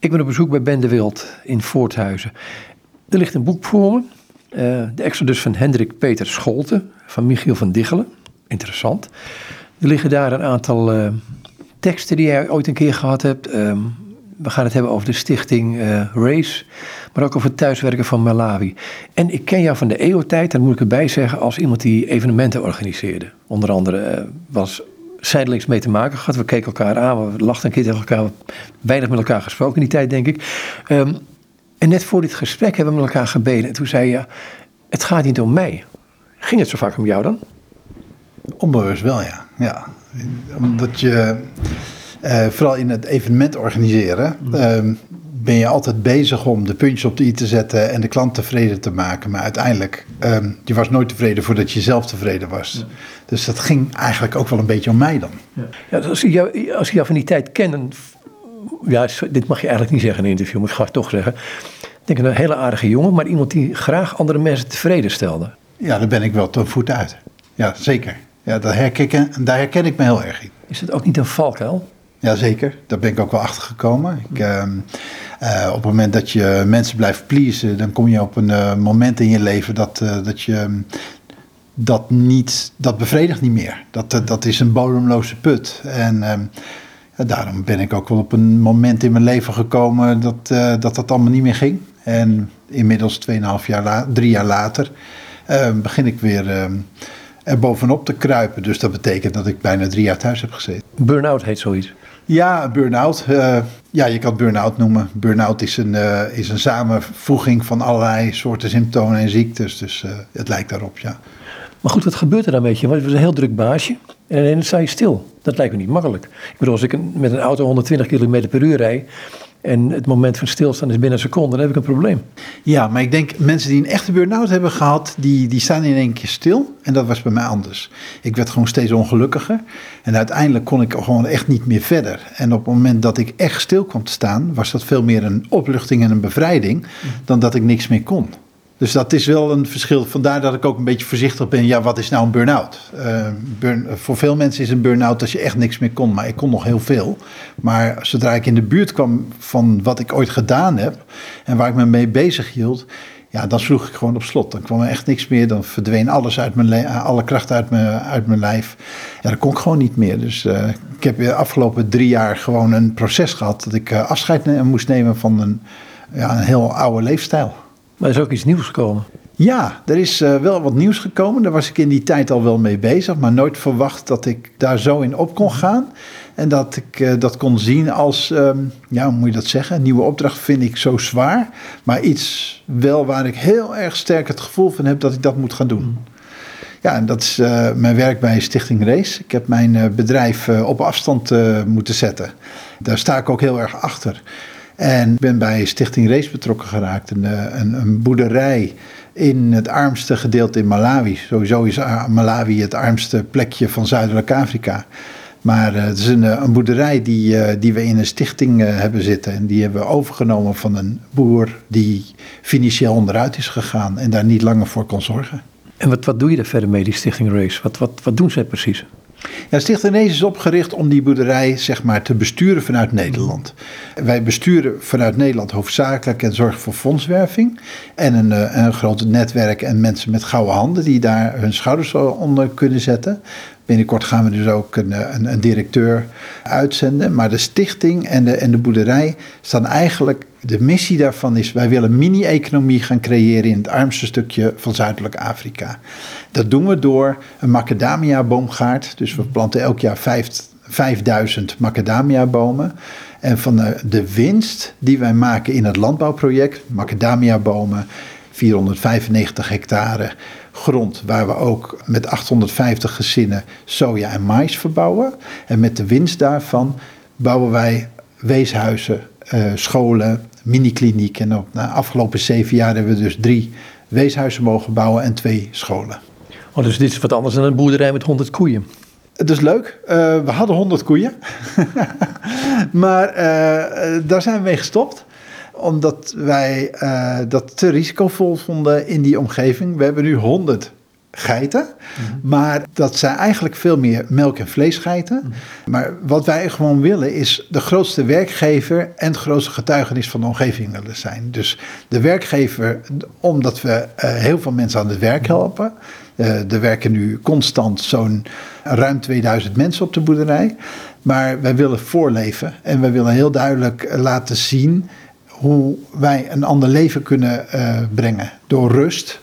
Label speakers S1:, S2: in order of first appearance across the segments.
S1: Ik ben op bezoek bij Ben de Wild in Voorthuizen. Er ligt een boek voor me. Uh, de Exodus van Hendrik Peter Scholten van Michiel van Diggelen. Interessant. Er liggen daar een aantal uh, teksten die jij ooit een keer gehad hebt. Um, we gaan het hebben over de stichting uh, RACE, maar ook over het thuiswerken van Malawi. En ik ken jou van de EO-tijd, dat moet ik erbij zeggen, als iemand die evenementen organiseerde. Onder andere was zijdelings mee te maken gehad. We keken elkaar aan, we lachten een keer tegen elkaar, weinig met elkaar gesproken in die tijd, denk ik. Um, en net voor dit gesprek hebben we met elkaar gebeden. En toen zei je, het gaat niet om mij. Ging het zo vaak om jou dan?
S2: Onbewust wel, ja. ja. Omdat je, uh, vooral in het evenement organiseren, uh, ben je altijd bezig om de puntjes op de i te zetten en de klant tevreden te maken. Maar uiteindelijk, um, je was nooit tevreden voordat je zelf tevreden was. Dus dat ging eigenlijk ook wel een beetje om mij dan.
S1: Ja. ja als, ik jou, als ik jou van die tijd ken, dan, ja, dit mag je eigenlijk niet zeggen in een interview, maar ik ga het toch zeggen. Ik denk een hele aardige jongen, maar iemand die graag andere mensen tevreden stelde.
S2: Ja, daar ben ik wel ten voet uit. Ja, zeker. Ja, daar, herken, daar herken ik me heel erg in.
S1: Is het ook niet een valkuil?
S2: Jazeker, daar ben ik ook wel achter gekomen. Ik, uh, uh, op het moment dat je mensen blijft pleasen, dan kom je op een uh, moment in je leven dat, uh, dat je dat niet, dat bevredigt niet meer. Dat, dat is een bodemloze put. En ehm, daarom ben ik ook wel op een moment in mijn leven gekomen dat dat, dat allemaal niet meer ging. En inmiddels 2,5 jaar, la, drie jaar later, ehm, begin ik weer ehm, er bovenop te kruipen. Dus dat betekent dat ik bijna drie jaar thuis heb gezeten.
S1: Burn-out heet zoiets.
S2: Ja, burn-out. Uh, ja, je kan het burn-out noemen. Burn-out is een, uh, is een samenvoeging van allerlei soorten symptomen en ziektes. Dus uh, het lijkt daarop, ja.
S1: Maar goed, wat gebeurt er dan met je? Want het was een heel druk baasje en dan sta je stil. Dat lijkt me niet makkelijk. Ik bedoel, als ik met een auto 120 km per uur rijd en het moment van stilstaan is binnen een seconde, dan heb ik een probleem.
S2: Ja, maar ik denk mensen die een echte burn-out hebben gehad, die, die staan in één keer stil. En dat was bij mij anders. Ik werd gewoon steeds ongelukkiger. En uiteindelijk kon ik gewoon echt niet meer verder. En op het moment dat ik echt stil kwam te staan, was dat veel meer een opluchting en een bevrijding, dan dat ik niks meer kon. Dus dat is wel een verschil. Vandaar dat ik ook een beetje voorzichtig ben. Ja, wat is nou een burn-out? Burn, voor veel mensen is een burn-out dat je echt niks meer kon. Maar ik kon nog heel veel. Maar zodra ik in de buurt kwam van wat ik ooit gedaan heb... en waar ik me mee bezig hield... ja, dan sloeg ik gewoon op slot. Dan kwam er echt niks meer. Dan verdween alles uit mijn alle kracht uit mijn, uit mijn lijf. Ja, dat kon ik gewoon niet meer. Dus uh, ik heb de afgelopen drie jaar gewoon een proces gehad... dat ik uh, afscheid moest nemen van een, ja, een heel oude leefstijl.
S1: Maar er is ook iets nieuws gekomen.
S2: Ja, er is uh, wel wat nieuws gekomen. Daar was ik in die tijd al wel mee bezig, maar nooit verwacht dat ik daar zo in op kon gaan. En dat ik uh, dat kon zien als, um, ja, hoe moet je dat zeggen? Een nieuwe opdracht vind ik zo zwaar. Maar iets wel waar ik heel erg sterk het gevoel van heb dat ik dat moet gaan doen. Ja, en dat is uh, mijn werk bij Stichting Race. Ik heb mijn bedrijf op afstand moeten zetten. Daar sta ik ook heel erg achter. En ben bij Stichting Race betrokken geraakt. Een, een, een boerderij in het armste gedeelte in Malawi. Sowieso is Malawi het armste plekje van Zuidelijk Afrika. Maar uh, het is een, een boerderij die, die we in een stichting hebben zitten. En die hebben we overgenomen van een boer die financieel onderuit is gegaan en daar niet langer voor kon zorgen.
S1: En wat, wat doe je daar verder mee, die Stichting Race? Wat, wat, wat doen zij precies?
S2: Ja, Stichting Race is opgericht om die boerderij zeg maar, te besturen vanuit Nederland. Wij besturen vanuit Nederland hoofdzakelijk en zorgen voor fondswerving. En een, een groot netwerk en mensen met gouden handen die daar hun schouders onder kunnen zetten. Binnenkort gaan we dus ook een, een, een, directeur uitzenden. Maar de stichting en de, en de boerderij staan eigenlijk. De missie daarvan is: wij willen mini-economie gaan creëren in het armste stukje van Zuidelijk Afrika. Dat doen we door een macadamia-boomgaard. Dus we planten elk jaar 5000 macadamia-bomen. En van de, de winst die wij maken in het landbouwproject, macadamia-bomen, 495 hectare grond waar we ook met 850 gezinnen soja en mais verbouwen. En met de winst daarvan bouwen wij weeshuizen, uh, scholen, minikliniek. En op de afgelopen zeven jaar hebben we dus drie weeshuizen mogen bouwen en twee scholen.
S1: Oh, dus dit is wat anders dan een boerderij met 100 koeien.
S2: Het is leuk. Uh, we hadden 100 koeien. maar uh, daar zijn we mee gestopt omdat wij uh, dat te risicovol vonden in die omgeving. We hebben nu 100 geiten. Maar dat zijn eigenlijk veel meer melk- en vleesgeiten. Maar wat wij gewoon willen is de grootste werkgever en het grootste getuigenis van de omgeving willen zijn. Dus de werkgever, omdat we eh, heel veel mensen aan het werk helpen. Uh, er werken nu constant zo'n ruim 2000 mensen op de boerderij. Maar wij willen voorleven en wij willen heel duidelijk laten zien hoe wij een ander leven kunnen uh, brengen. Door rust,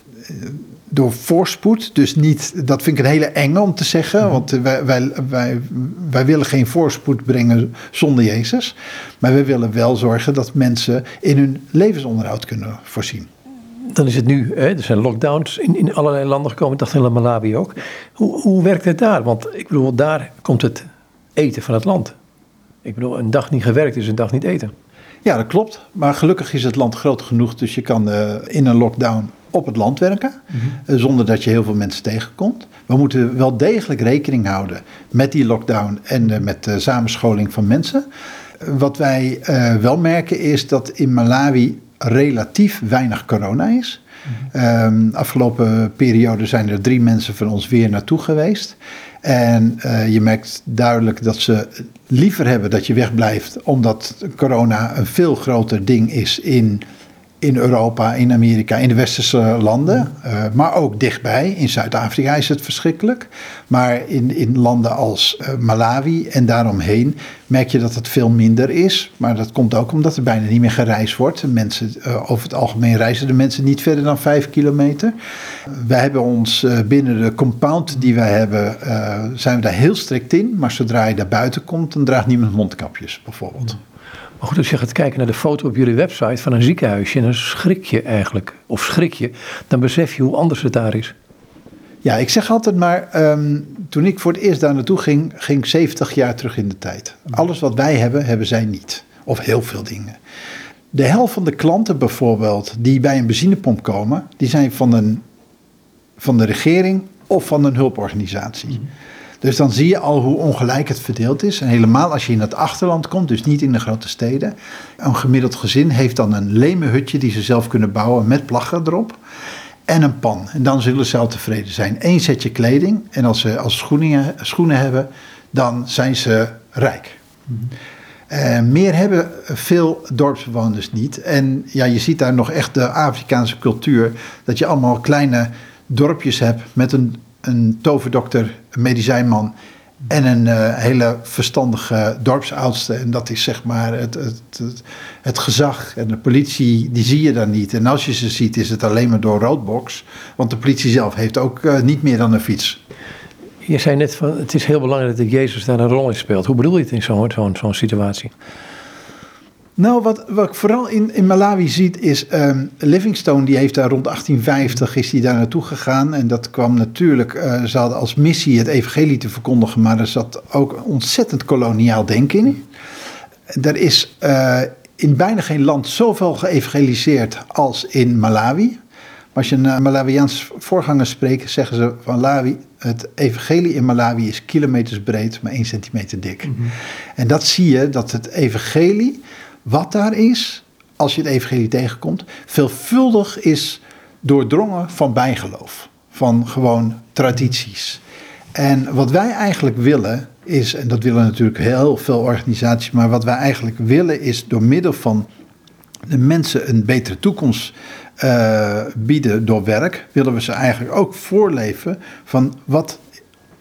S2: door voorspoed. Dus niet, dat vind ik een hele enge om te zeggen. Mhm. Want wij, wij, wij, wij willen geen voorspoed brengen zonder Jezus. Maar we willen wel zorgen dat mensen in hun levensonderhoud kunnen voorzien.
S1: Dan is het nu, hè, er zijn lockdowns in, in allerlei landen gekomen. Ik dacht in Malawi ook. Hoe, hoe werkt het daar? Want ik bedoel, daar komt het eten van het land. Ik bedoel, een dag niet gewerkt is een dag niet eten.
S2: Ja, dat klopt. Maar gelukkig is het land groot genoeg, dus je kan uh, in een lockdown op het land werken, mm zonder dat je heel veel mensen tegenkomt. We moeten wel degelijk rekening houden met die lockdown en uh, met de samenscholing van mensen. Wat wij wel merken is dat in Malawi relatief weinig corona is. Mm afgelopen periode zijn er drie mensen van ons weer naartoe geweest. En uh, je merkt duidelijk dat ze liever hebben dat je wegblijft, omdat corona een veel groter ding is in in Europa, in Amerika, in de westerse landen. Uh, maar ook dichtbij. In Zuid-Afrika is het verschrikkelijk. Maar in, in landen als uh, Malawi en daaromheen merk je dat het veel minder is. Maar dat komt ook omdat er bijna niet meer gereisd wordt. Mensen, uh, over het algemeen reizen de mensen niet verder dan vijf kilometer. wij hebben ons binnen de compound die wij hebben, zijn we daar heel strikt in. Maar zodra je daar buiten komt, dan draagt niemand mondkapjes bijvoorbeeld.
S1: Maar goed, als je gaat kijken naar de foto op jullie website van een ziekenhuisje, en dan schrik je eigenlijk, of schrik je, dan besef je hoe anders het daar is.
S2: Ja, ik zeg altijd maar, um, toen ik voor het eerst daar naartoe ging, ging ik 70 jaar terug in de tijd. Alles wat wij hebben, hebben zij niet. Of heel veel dingen. De helft van de klanten bijvoorbeeld, die bij een benzinepomp komen, die zijn van, een, van de regering of van een hulporganisatie. Mm dus dan zie je al hoe ongelijk het verdeeld is. En helemaal als je in het achterland komt, dus niet in de grote steden. Een gemiddeld gezin heeft dan een lemenhutje die ze zelf kunnen bouwen met plaggen erop. En een pan. En dan zullen ze al tevreden zijn. Eén setje kleding. En als ze als schoenen, schoenen hebben, dan zijn ze rijk. Uh, meer hebben veel dorpsbewoners niet. En ja, je ziet daar nog echt de Afrikaanse cultuur. Dat je allemaal kleine dorpjes hebt met een een toverdokter, een medicijnman en een uh, hele verstandige dorpsoudste. En dat is zeg maar het, het, het, gezag. En de politie, die zie je dan niet. En als je ze ziet, is het alleen maar door roodbox. Want de politie zelf heeft ook uh, niet meer dan een fiets.
S1: Je zei net van het is heel belangrijk dat Jezus daar een rol in speelt. Hoe bedoel je het in zo'n zo'n zo'n situatie?
S2: Nou, wat, wat ik vooral in, in Malawi ziet is um, Livingstone, die heeft daar rond 1850 is die daar naartoe gegaan. En dat kwam natuurlijk, uh, ze hadden als missie het evangelie te verkondigen, maar er zat ook ontzettend koloniaal denken in. Er is uh, in bijna geen land zoveel geëvangeliseerd als in Malawi. Maar als je een Malawiaans voorganger spreekt, zeggen ze van Malawi, het evangelie in Malawi is kilometers breed, maar 1 centimeter dik. Mm -hmm. En dat zie je, dat het evangelie wat daar is, als je het evangelie tegenkomt, veelvuldig is doordrongen van bijgeloof. Van gewoon tradities. En wat wij eigenlijk willen is, en dat willen natuurlijk heel veel organisaties, maar wat wij eigenlijk willen is door middel van de mensen een betere toekomst uh, bieden door werk, willen we ze eigenlijk ook voorleven van wat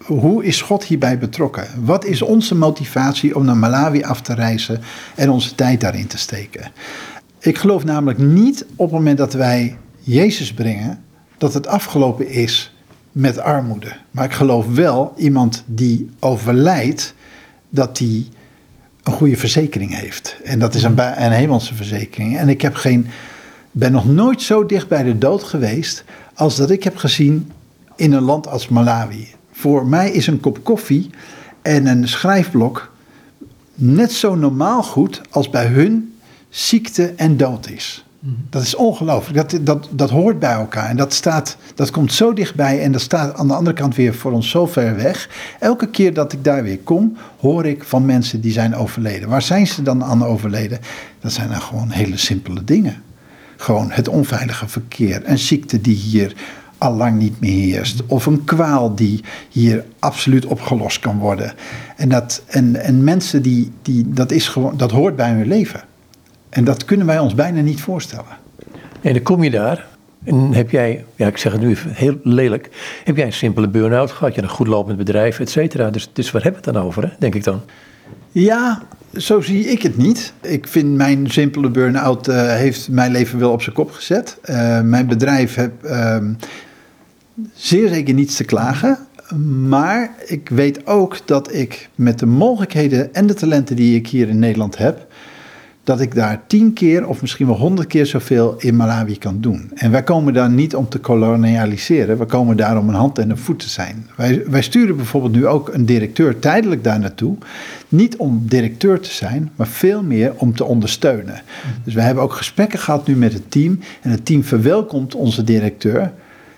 S2: hoe is God hierbij betrokken? Wat is onze motivatie om naar Malawi af te reizen en onze tijd daarin te steken? Ik geloof namelijk niet op het moment dat wij Jezus brengen, dat het afgelopen is met armoede. Maar ik geloof wel iemand die overlijdt, dat die een goede verzekering heeft. En dat is een, hemelse verzekering. En ik heb geen, ben nog nooit zo dicht bij de dood geweest als dat ik heb gezien in een land als Malawi. Voor mij is een kop koffie en een schrijfblok net zo normaal goed als bij hun ziekte en dood is. Mhm. Dat is ongelooflijk. Dat, dat, dat hoort bij elkaar. En dat, staat, dat komt zo dichtbij en dat staat aan de andere kant weer voor ons zo ver weg. Elke keer dat ik daar weer kom, hoor ik van mensen die zijn overleden. Waar zijn ze dan aan overleden? Dat zijn dan gewoon hele simpele dingen. Gewoon het onveilige verkeer, een ziekte die hier al lang niet meer heerst. Of een kwaal die hier absoluut opgelost kan worden. En, dat, en, en mensen die, die dat, is gewoon, dat hoort bij hun leven. En dat kunnen wij ons bijna niet voorstellen.
S1: En dan kom je daar en heb jij, ja ik zeg het nu even heel lelijk, heb jij een simpele burn-out gehad, je een goed lopend bedrijf, et cetera. Dus, dus waar hebben we het dan over, hè? denk ik dan?
S2: Ja, zo zie ik het niet. Ik vind mijn simpele burn-out uh, heeft mijn leven wel op zijn kop gezet. Uh, mijn bedrijf heeft uh, zeer zeker niets te klagen. Maar ik weet ook dat ik met de mogelijkheden en de talenten die ik hier in Nederland heb, dat ik daar tien keer of misschien wel honderd keer zoveel in Malawi kan doen. En wij komen daar niet om te kolonialiseren, we komen daar om een hand en een voet te zijn. Wij, wij sturen bijvoorbeeld nu ook een directeur tijdelijk daar naartoe. Niet om directeur te zijn, maar veel meer om te ondersteunen. Dus we hebben ook gesprekken gehad nu met het team. En het team verwelkomt onze directeur.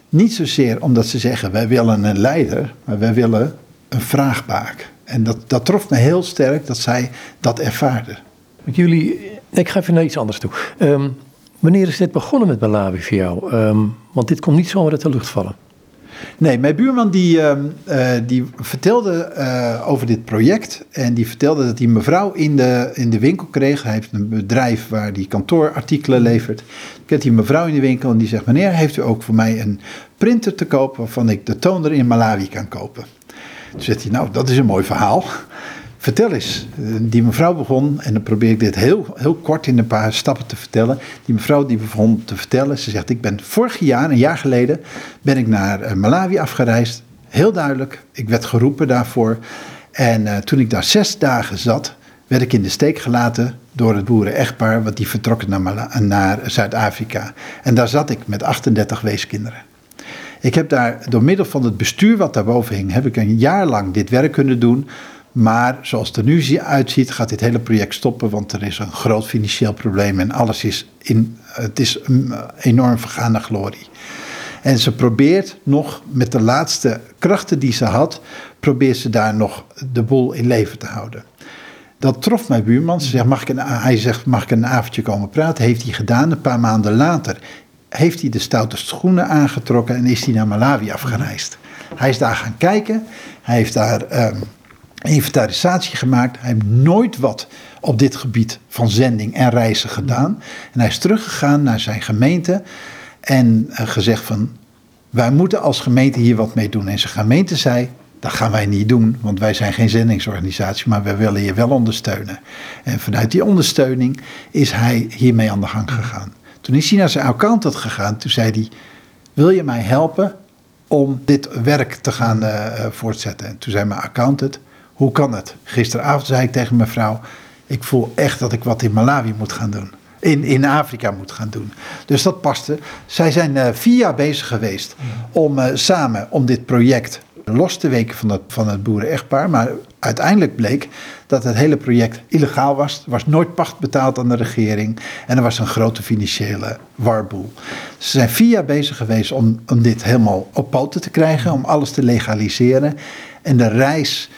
S2: Niet zozeer omdat ze zeggen wij willen een leider, maar wij willen een vraagbaak. En dat, dat trof me heel sterk dat zij dat ervaarden.
S1: Jullie, ik ga even naar iets anders toe. Um, wanneer is dit begonnen met Malawi voor jou? Um, want dit komt niet zomaar uit de lucht vallen.
S2: Nee, mijn buurman die, uh, die vertelde uh, over dit project. En die vertelde dat hij mevrouw in de, in de winkel kreeg. Hij heeft een bedrijf waar hij kantoorartikelen levert. Ik heb die mevrouw in de winkel en die zegt... meneer, heeft u ook voor mij een printer te kopen... waarvan ik de toner in Malawi kan kopen? Toen zegt hij, nou, dat is een mooi verhaal. Vertel eens. Die mevrouw begon, en dan probeer ik dit heel, heel kort in een paar stappen te vertellen. Die mevrouw die begon te vertellen, ze zegt: Ik ben vorig jaar, een jaar geleden, ben ik naar eh, Malawi afgereisd. Heel duidelijk, ik werd geroepen daarvoor. En uh, toen ik daar zes dagen zat, werd ik in de steek gelaten door het boeren-echtpaar, want die vertrokken naar, naar Zuid-Afrika. En daar zat ik met 38 weeskinderen. Ik heb daar door middel van het bestuur wat daarboven hing, heb ik een jaar lang dit werk kunnen doen maar zoals het er nu uitziet, gaat dit hele project stoppen, want er is een groot financieel probleem en alles is, in, het is enorm vergaande glorie. En ze probeert nog met de laatste krachten die ze had, probeert ze daar nog de boel in leven te houden. Dat trof mijn buurman. Ze zegt, mag ik een, hij zegt, mag ik een avondje komen praten? Heeft hij gedaan. Een paar maanden later heeft hij de stoute schoenen aangetrokken en is hij naar Malawi afgereisd. Hij is daar gaan kijken. Hij heeft daar um, inventarisatie gemaakt. Hij heeft nooit wat op dit gebied van zending en reizen gedaan. En hij is teruggegaan naar zijn gemeente en uh, gezegd van... wij moeten als gemeente hier wat mee doen. En zijn gemeente zei, dat gaan wij niet doen, want wij zijn geen zendingsorganisatie, maar wij willen je wel ondersteunen. En vanuit die ondersteuning is hij hiermee aan de gang gegaan. Toen is hij naar zijn accountant gegaan, toen zei hij, wil je mij helpen om dit werk te gaan uh, voortzetten? En toen zei mijn accountant, hoe kan het? Gisteravond zei ik tegen mijn vrouw: Ik voel echt dat ik wat in Malawi moet gaan doen. In, in Afrika moet gaan doen. Dus dat paste. Zij zijn uh, vier jaar bezig geweest om uh, samen om dit project los te weken van het, van het boeren-echtpaar. Maar uiteindelijk bleek dat het hele project illegaal was. Er was nooit pacht betaald aan de regering. En er was een grote financiële warboel. Ze zijn vier jaar bezig geweest om, om dit helemaal op poten te krijgen. Om alles te legaliseren. En de reis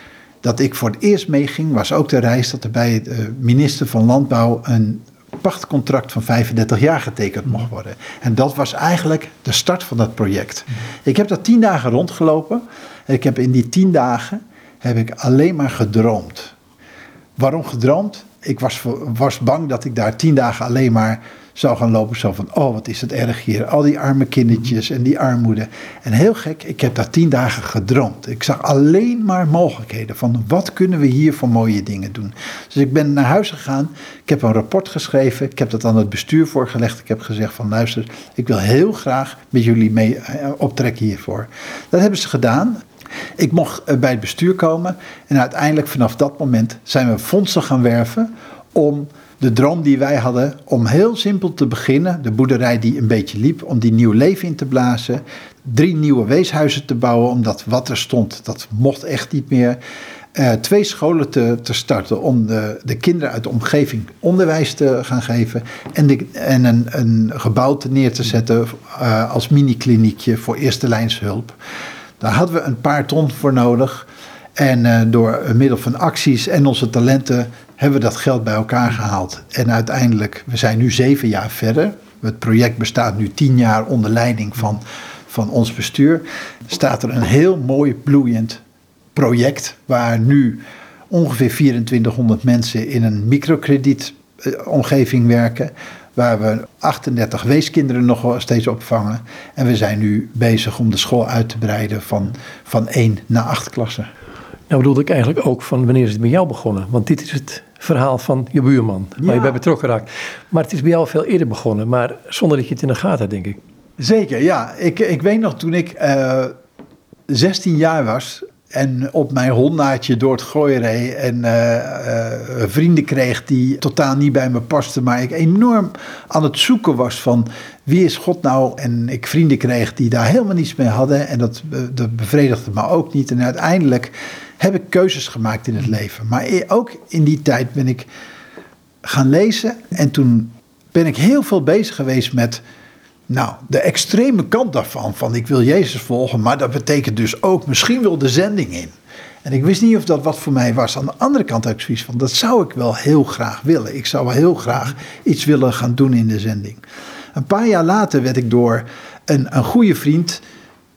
S2: dat ik voor het eerst meeging, was ook de reis dat er bij de minister van Landbouw een pachtcontract van 35 jaar getekend mocht worden. En dat was eigenlijk de start van dat project. Ik heb daar tien dagen rondgelopen. En ik heb in die tien dagen heb ik alleen maar gedroomd. Waarom gedroomd? Ik was, was bang dat ik daar tien dagen alleen maar zou gaan lopen. Zo van, oh wat is het erg hier. Al die arme kindertjes en die armoede. En heel gek, ik heb daar tien dagen gedroomd. Ik zag alleen maar mogelijkheden van wat kunnen we hier voor mooie dingen doen. Dus ik ben naar huis gegaan. Ik heb een rapport geschreven. Ik heb dat aan het bestuur voorgelegd. Ik heb gezegd van luister, ik wil heel graag met jullie mee eh, optrekken hiervoor. Dat hebben ze gedaan. Ik mocht eh, bij het bestuur komen en uiteindelijk vanaf dat moment zijn we fondsen gaan werven om de droom die wij hadden om heel simpel te beginnen, de boerderij die een beetje liep, om die nieuw leven in te blazen. Drie nieuwe weeshuizen te bouwen, omdat wat er stond, dat mocht echt niet meer. Uh, twee scholen te, te starten om de, de kinderen uit de omgeving onderwijs te gaan geven. En, en een, een gebouw te neer te zetten uh, als mini-kliniekje voor eerste lijnshulp. Daar hadden we een paar ton voor nodig. En uh, door middel van acties en onze talenten hebben we dat geld bij elkaar gehaald. En uiteindelijk, we zijn nu zeven jaar verder. Het project bestaat nu tien jaar onder leiding van, van ons bestuur, staat er een heel mooi bloeiend project waar nu ongeveer 2400 mensen in een microcredietomgeving werken. Waar we 38 weeskinderen nog steeds opvangen. En we zijn nu bezig om de school uit te breiden van, van 1 naar 8 klassen.
S1: Nou bedoelde ik eigenlijk ook van wanneer is het bij jou begonnen? Want dit is het verhaal van je buurman, waar
S2: Ja.
S1: je bij betrokken raakt. Maar het is bij jou veel eerder begonnen, maar zonder dat je het in de gaten had, denk ik.
S2: Zeker, ja. Ik, ik weet nog toen ik eh 16 jaar was en op mijn hondaatje door het gooi reed en eh, eh, vrienden kreeg die totaal niet bij me pasten, maar ik enorm aan het zoeken was van wie is God nou? En ik vrienden kreeg die daar helemaal niets mee hadden en dat, dat bevredigde me ook niet. En uiteindelijk heb ik keuzes gemaakt in het leven. Maar e- ook in die tijd ben ik gaan lezen. En toen ben ik heel veel bezig geweest met. Nou, de extreme kant daarvan. Van ik wil Jezus volgen, maar dat betekent dus ook misschien wel de zending in. En ik wist niet of dat wat voor mij was. Aan de andere kant had ik zoiets van: dat zou ik wel heel graag willen. Ik zou wel heel graag iets willen gaan doen in de zending. Een paar jaar later werd ik door een, een goede vriend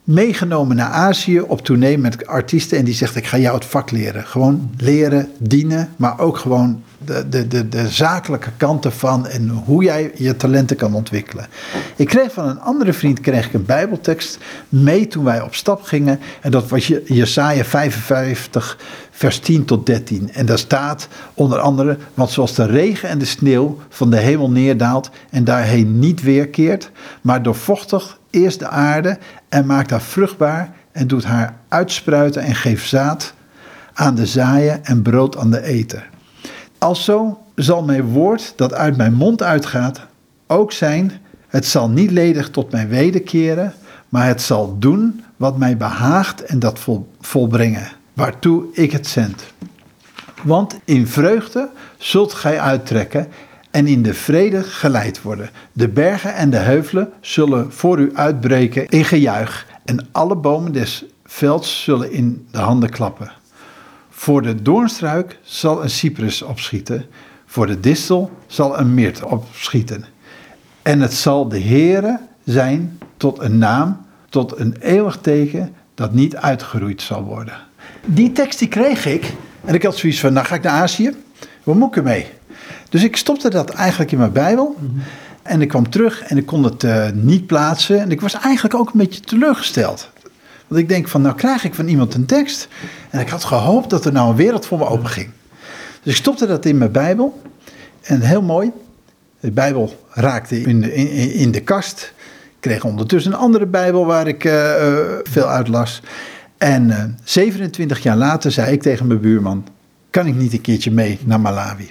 S2: meegenomen naar Azië op tournee met artiesten. En die zegt, ik ga jou het vak leren. Gewoon leren, dienen, maar ook gewoon de, de, de, de zakelijke kant ervan en hoe jij je talenten kan ontwikkelen. Ik kreeg van een andere vriend kreeg ik een bijbeltekst mee toen wij op stap gingen. En dat was Je- Jesaja 55 vers 10 tot 13. En daar staat onder andere, want zoals de regen en de sneeuw van de hemel neerdaalt en daarheen niet weerkeert, maar doorvochtig eerst de aarde en maakt haar vruchtbaar en doet haar uitspruiten en geeft zaad aan de zaaien en brood aan de eten. Alzo zal mijn woord dat uit mijn mond uitgaat ook zijn, het zal niet ledig tot mij wederkeren, maar het zal doen wat mij behaagt en dat vol, volbrengen, waartoe ik het zend. Want in vreugde zult gij uittrekken en in de vrede geleid worden. De bergen en de heuvelen zullen voor u uitbreken in gejuich en alle bomen des velds zullen in de handen klappen. Voor de doornstruik zal een cyprus opschieten, voor de distel zal een mirt opschieten. En het zal de Heere zijn tot een naam, tot een eeuwig teken dat niet uitgeroeid zal worden. Die tekst die kreeg ik en ik had zoiets van, nou ga ik naar Azië, wat moet ik ermee? Dus ik stopte dat eigenlijk in mijn Bijbel en ik kwam terug en ik kon het eh, niet plaatsen en ik was eigenlijk ook een beetje teleurgesteld. Want ik denk van, nou krijg ik van iemand een tekst en ik had gehoopt dat er nou een wereld voor me open ging. Dus ik stopte dat in mijn Bijbel en heel mooi, de Bijbel raakte in de, in, in de kast. Ik kreeg ondertussen een andere Bijbel waar ik eh, eh, veel uit las. En eh, 27 jaar later zei ik tegen mijn buurman: Kan ik niet een keertje mee naar Malawi?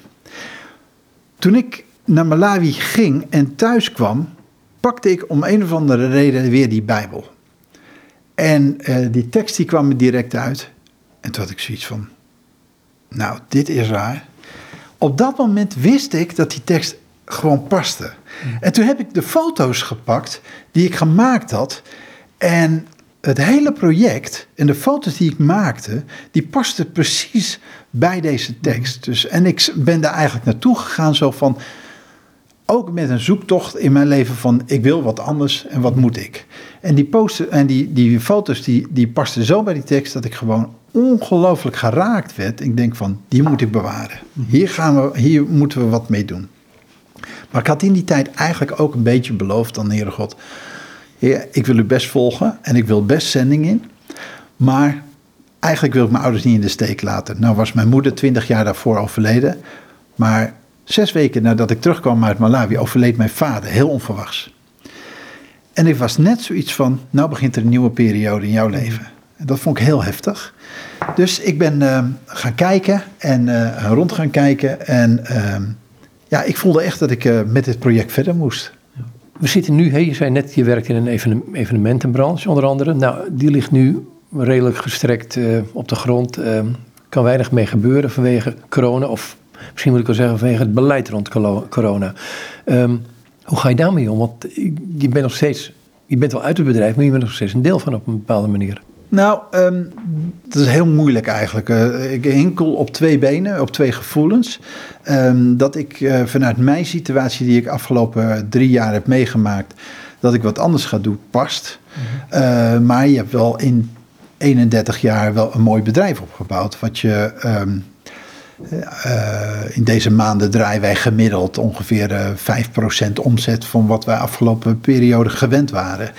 S2: Toen ik naar Malawi ging en thuis kwam, pakte ik om een of andere reden weer die Bijbel. En eh, die tekst die kwam me direct uit. En toen had ik zoiets van: Nou, dit is raar. Op dat moment wist ik dat die tekst gewoon paste. En toen heb ik de foto's gepakt die ik gemaakt had. En het hele project en de foto's die ik maakte, die pasten precies bij deze tekst. Dus, en ik ben daar eigenlijk naartoe gegaan zo van, ook met een zoektocht in mijn leven van, ik wil wat anders en wat moet ik? En die, posten, en die, die foto's die, die pasten zo bij die tekst dat ik gewoon ongelooflijk geraakt werd. Ik denk van, die moet ik bewaren. Hier, gaan we, hier moeten we wat mee doen. Maar ik had in die tijd eigenlijk ook een beetje beloofd aan de Heere God. Heer, ik wil u best volgen en ik wil best zending in. Maar eigenlijk wil ik mijn ouders niet in de steek laten. Nou was mijn moeder twintig jaar daarvoor overleden. Maar zes weken nadat ik terugkwam uit Malawi overleed mijn vader, heel onverwachts. En ik was net zoiets van, nou begint er een nieuwe periode in jouw leven. En dat vond ik heel heftig. Dus ik ben uh, gaan kijken en uh, rond gaan kijken. En uh, ja, ik voelde echt dat ik uh, met dit project verder moest.
S1: We zitten nu, je zei net, je werkt in een even, evenementenbranche onder andere. Nou, die ligt nu redelijk gestrekt uh, op de grond. Uh, kan weinig mee gebeuren vanwege corona. Of misschien moet ik wel zeggen vanwege het beleid rond corona. Um, hoe ga je daarmee om? Want je bent nog steeds, je bent wel uit het bedrijf, maar je bent nog steeds een deel van op een bepaalde manier.
S2: Nou, ehm, dat is heel moeilijk eigenlijk. Uh, ik hinkel op twee benen, op twee gevoelens. Ehm, dat ik uh, vanuit mijn situatie die ik afgelopen drie jaar heb meegemaakt, dat ik wat anders ga doen, past. Mhm. Uh, maar je hebt wel in 31 jaar wel een mooi bedrijf opgebouwd. Wat je um, in deze maanden draaien wij gemiddeld ongeveer 5% omzet van wat wij afgelopen periode gewend waren.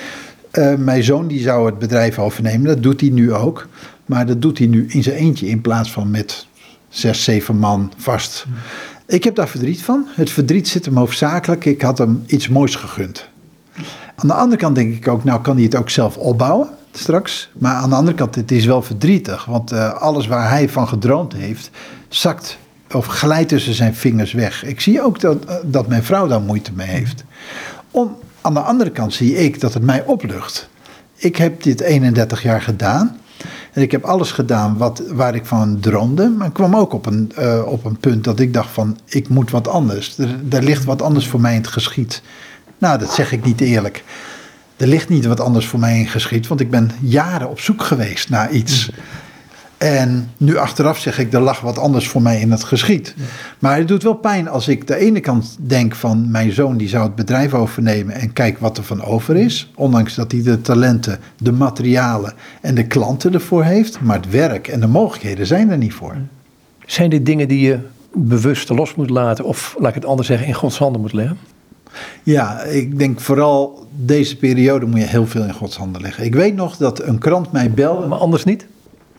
S2: Uh, mijn zoon die zou het bedrijf overnemen. Dat doet hij nu ook. Maar dat doet hij nu in zijn eentje in plaats van met zes, zeven man vast. Ik heb daar verdriet van. Het verdriet zit hem hoofdzakelijk. Ik had hem iets moois gegund. Aan de andere kant denk ik ook, nou kan hij het ook zelf opbouwen straks. Maar aan de andere kant, het is wel verdrietig. Want uh, alles waar hij van gedroomd heeft, zakt of glijdt tussen zijn vingers weg. Ik zie ook dat, uh, dat mijn vrouw daar moeite mee heeft. Om, aan de andere kant zie ik dat het mij oplucht. Ik heb dit 31 jaar gedaan. En ik heb alles gedaan wat, waar ik van droomde. Maar ik kwam ook op een, uh, op een punt dat ik dacht van... ik moet wat anders. Er, er ligt wat anders voor mij in het geschied. Nou, dat zeg ik niet eerlijk. Er ligt niet wat anders voor mij in geschied. Want ik ben jaren op zoek geweest naar iets... En nu achteraf zeg ik, er lag wat anders voor mij in het geschied. Maar het doet wel pijn als ik de ene kant denk van mijn zoon die zou het bedrijf overnemen en kijk wat er van over is. Ondanks dat hij de talenten, de materialen en de klanten ervoor heeft. Maar het werk en de mogelijkheden zijn er niet voor.
S1: Zijn dit dingen die je bewust los moet laten of laat ik het anders zeggen in Gods handen moet leggen?
S2: Ja, ik denk vooral deze periode moet je heel veel in Gods handen leggen. Ik weet nog dat een krant mij belde.
S1: Maar anders niet?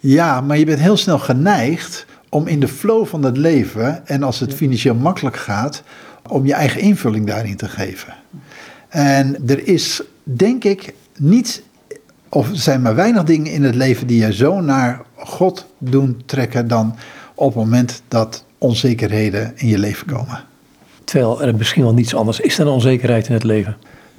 S2: Ja, maar je bent heel snel geneigd om in de flow van het leven en als het financieel makkelijk gaat, om je eigen invulling daarin te geven. En er is, denk ik, niets, of er zijn maar weinig dingen in het leven die je zo naar God doen trekken dan op het moment dat onzekerheden in je leven komen.
S1: Terwijl er misschien wel niets anders is dan onzekerheid in het leven.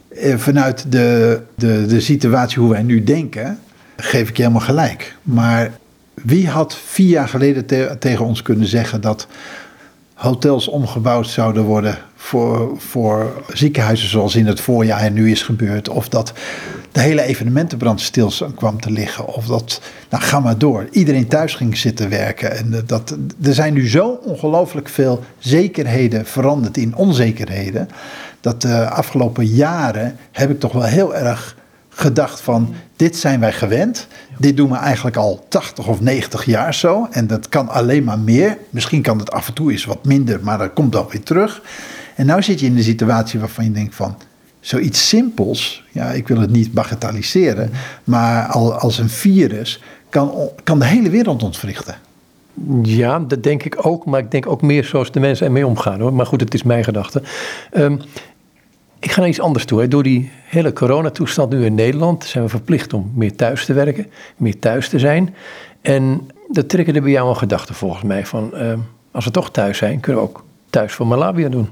S2: Eh, vanuit de, de, de situatie hoe wij nu denken, geef ik je helemaal gelijk. Maar wie had vier jaar geleden tegen ons kunnen zeggen dat hotels omgebouwd zouden worden voor, voor ziekenhuizen zoals in het voorjaar en nu is gebeurd. Of dat de hele evenementenbrand stil kwam te liggen. Of dat, nou ga maar door, iedereen thuis ging zitten werken. En dat, er zijn nu zo ongelooflijk veel zekerheden veranderd in onzekerheden. Dat de afgelopen jaren heb ik toch wel heel erg gedacht van dit zijn wij gewend. Dit doen we eigenlijk al 80 of 90 jaar zo. En dat kan alleen maar meer. Misschien kan het af en toe eens wat minder, maar dat komt dan weer terug. En nu zit je in de situatie waarvan je denkt van zoiets simpels, ja, ik wil het niet bagatelliseren, maar al, als een virus kan, kan de hele wereld ontwrichten.
S1: Ja, dat denk ik ook, maar ik denk ook meer zoals de mensen ermee omgaan hoor. Maar goed, het is mijn gedachte. Um, ik ga naar iets anders toe. Hè. Door die hele coronatoestand nu in Nederland zijn we verplicht om meer thuis te werken, meer thuis te zijn. En dat triggerde bij jou een gedachte volgens mij van uh, als we toch thuis zijn, kunnen we ook thuis voor Malawi doen.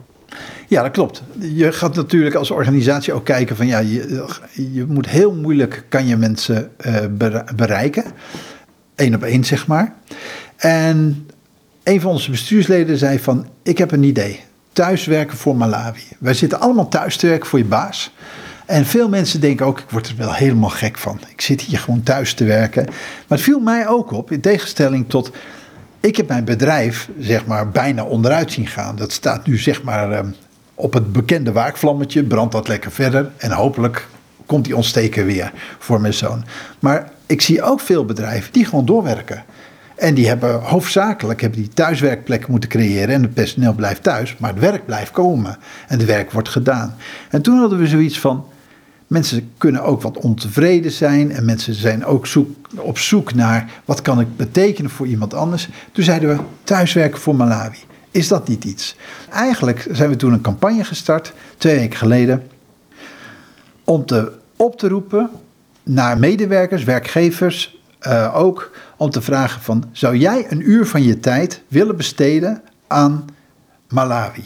S2: Ja, dat klopt. Je gaat natuurlijk als organisatie ook kijken van ja, je, je moet heel moeilijk kan je mensen uh, bereiken. Eén op één, zeg maar. En een van onze bestuursleden zei van ik heb een idee thuiswerken voor Malawi. Wij zitten allemaal thuis te werken voor je baas. En veel mensen denken ook, ik word er wel helemaal gek van. Ik zit hier gewoon thuis te werken. Maar het viel mij ook op, in tegenstelling tot... Ik heb mijn bedrijf, zeg maar, bijna onderuit zien gaan. Dat staat nu, zeg maar, ehm, op het bekende waakvlammetje. Brandt dat lekker verder. En hopelijk komt die ontsteken weer voor mijn zoon. Maar ik zie ook veel bedrijven die gewoon doorwerken. En die hebben hoofdzakelijk hebben die thuiswerkplekken moeten creëren. En het personeel blijft thuis, maar het werk blijft komen. En het werk wordt gedaan. En toen hadden we zoiets van. Mensen kunnen ook wat ontevreden zijn. En mensen zijn ook zoek, op zoek naar wat kan ik betekenen voor iemand anders. Toen zeiden we thuiswerken voor Malawi. Is dat niet iets? Eigenlijk zijn we toen een campagne gestart, twee weken geleden. Om te op te roepen naar medewerkers, werkgevers uh, ook om te vragen van, zou jij een uur van je tijd willen besteden aan Malawi?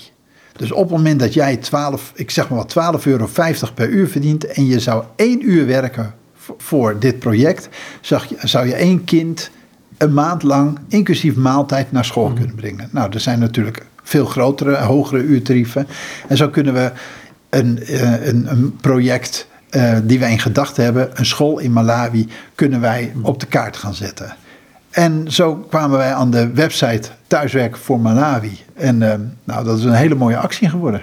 S2: Dus op het moment dat jij 12, ik zeg maar wat, 12,50 euro per uur verdient en je zou één uur werken voor dit project, zou je, zou je één kind een maand lang, inclusief maaltijd, naar school kunnen brengen. Nou, er zijn natuurlijk veel grotere, hogere uurtarieven. En zo kunnen we een, eh, een, een project uh, die wij in gedachten hebben, een school in Malawi, kunnen wij op de kaart gaan zetten. En zo kwamen wij aan de website Thuiswerken voor Malawi. En uh, nou, dat is een hele mooie actie geworden.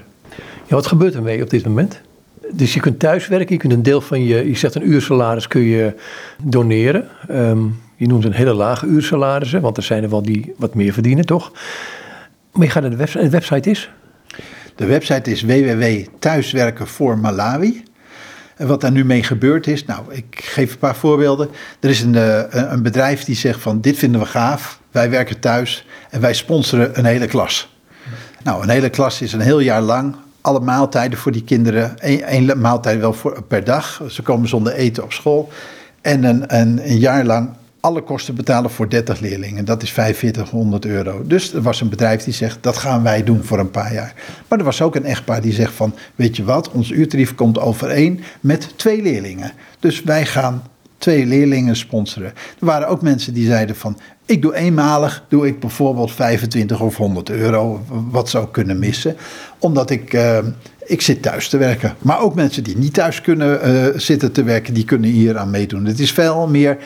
S1: Ja, wat gebeurt er mee op dit moment? Dus je kunt thuiswerken, je kunt een deel van je, je zegt een uursalaris kun je doneren. Um, je noemt een hele lage uursalarissen, want er zijn er wel die wat meer verdienen, toch? Maar je gaat naar de website, de website is?
S2: De website is www.thuiswerkenvoormalawi. En wat daar nu mee gebeurd is, nou, ik geef een paar voorbeelden. Er is een, eh, een bedrijf die zegt van dit vinden we gaaf, wij werken thuis en wij sponsoren een hele klas. Nou, een hele klas is een heel jaar lang alle maaltijden voor die kinderen. Eén maaltijd wel voor, per dag. Ze komen zonder eten op school. En een, een, een jaar lang alle kosten betalen voor 30 leerlingen. Dat is 4500 euro. Dus er was een bedrijf die zegt, dat gaan wij doen voor een paar jaar. Maar er was ook een echtpaar die zegt van, weet je wat, ons uurtarief komt overeen met twee leerlingen. Dus wij gaan twee leerlingen sponsoren. Er waren ook mensen die zeiden van, ik doe eenmalig, doe ik bijvoorbeeld 25 of 100 euro, wat zou kunnen missen. Omdat ik, uh, ik zit thuis te werken. Maar ook mensen die niet thuis kunnen uh, zitten te werken, die kunnen hier aan meedoen. Het is veel meer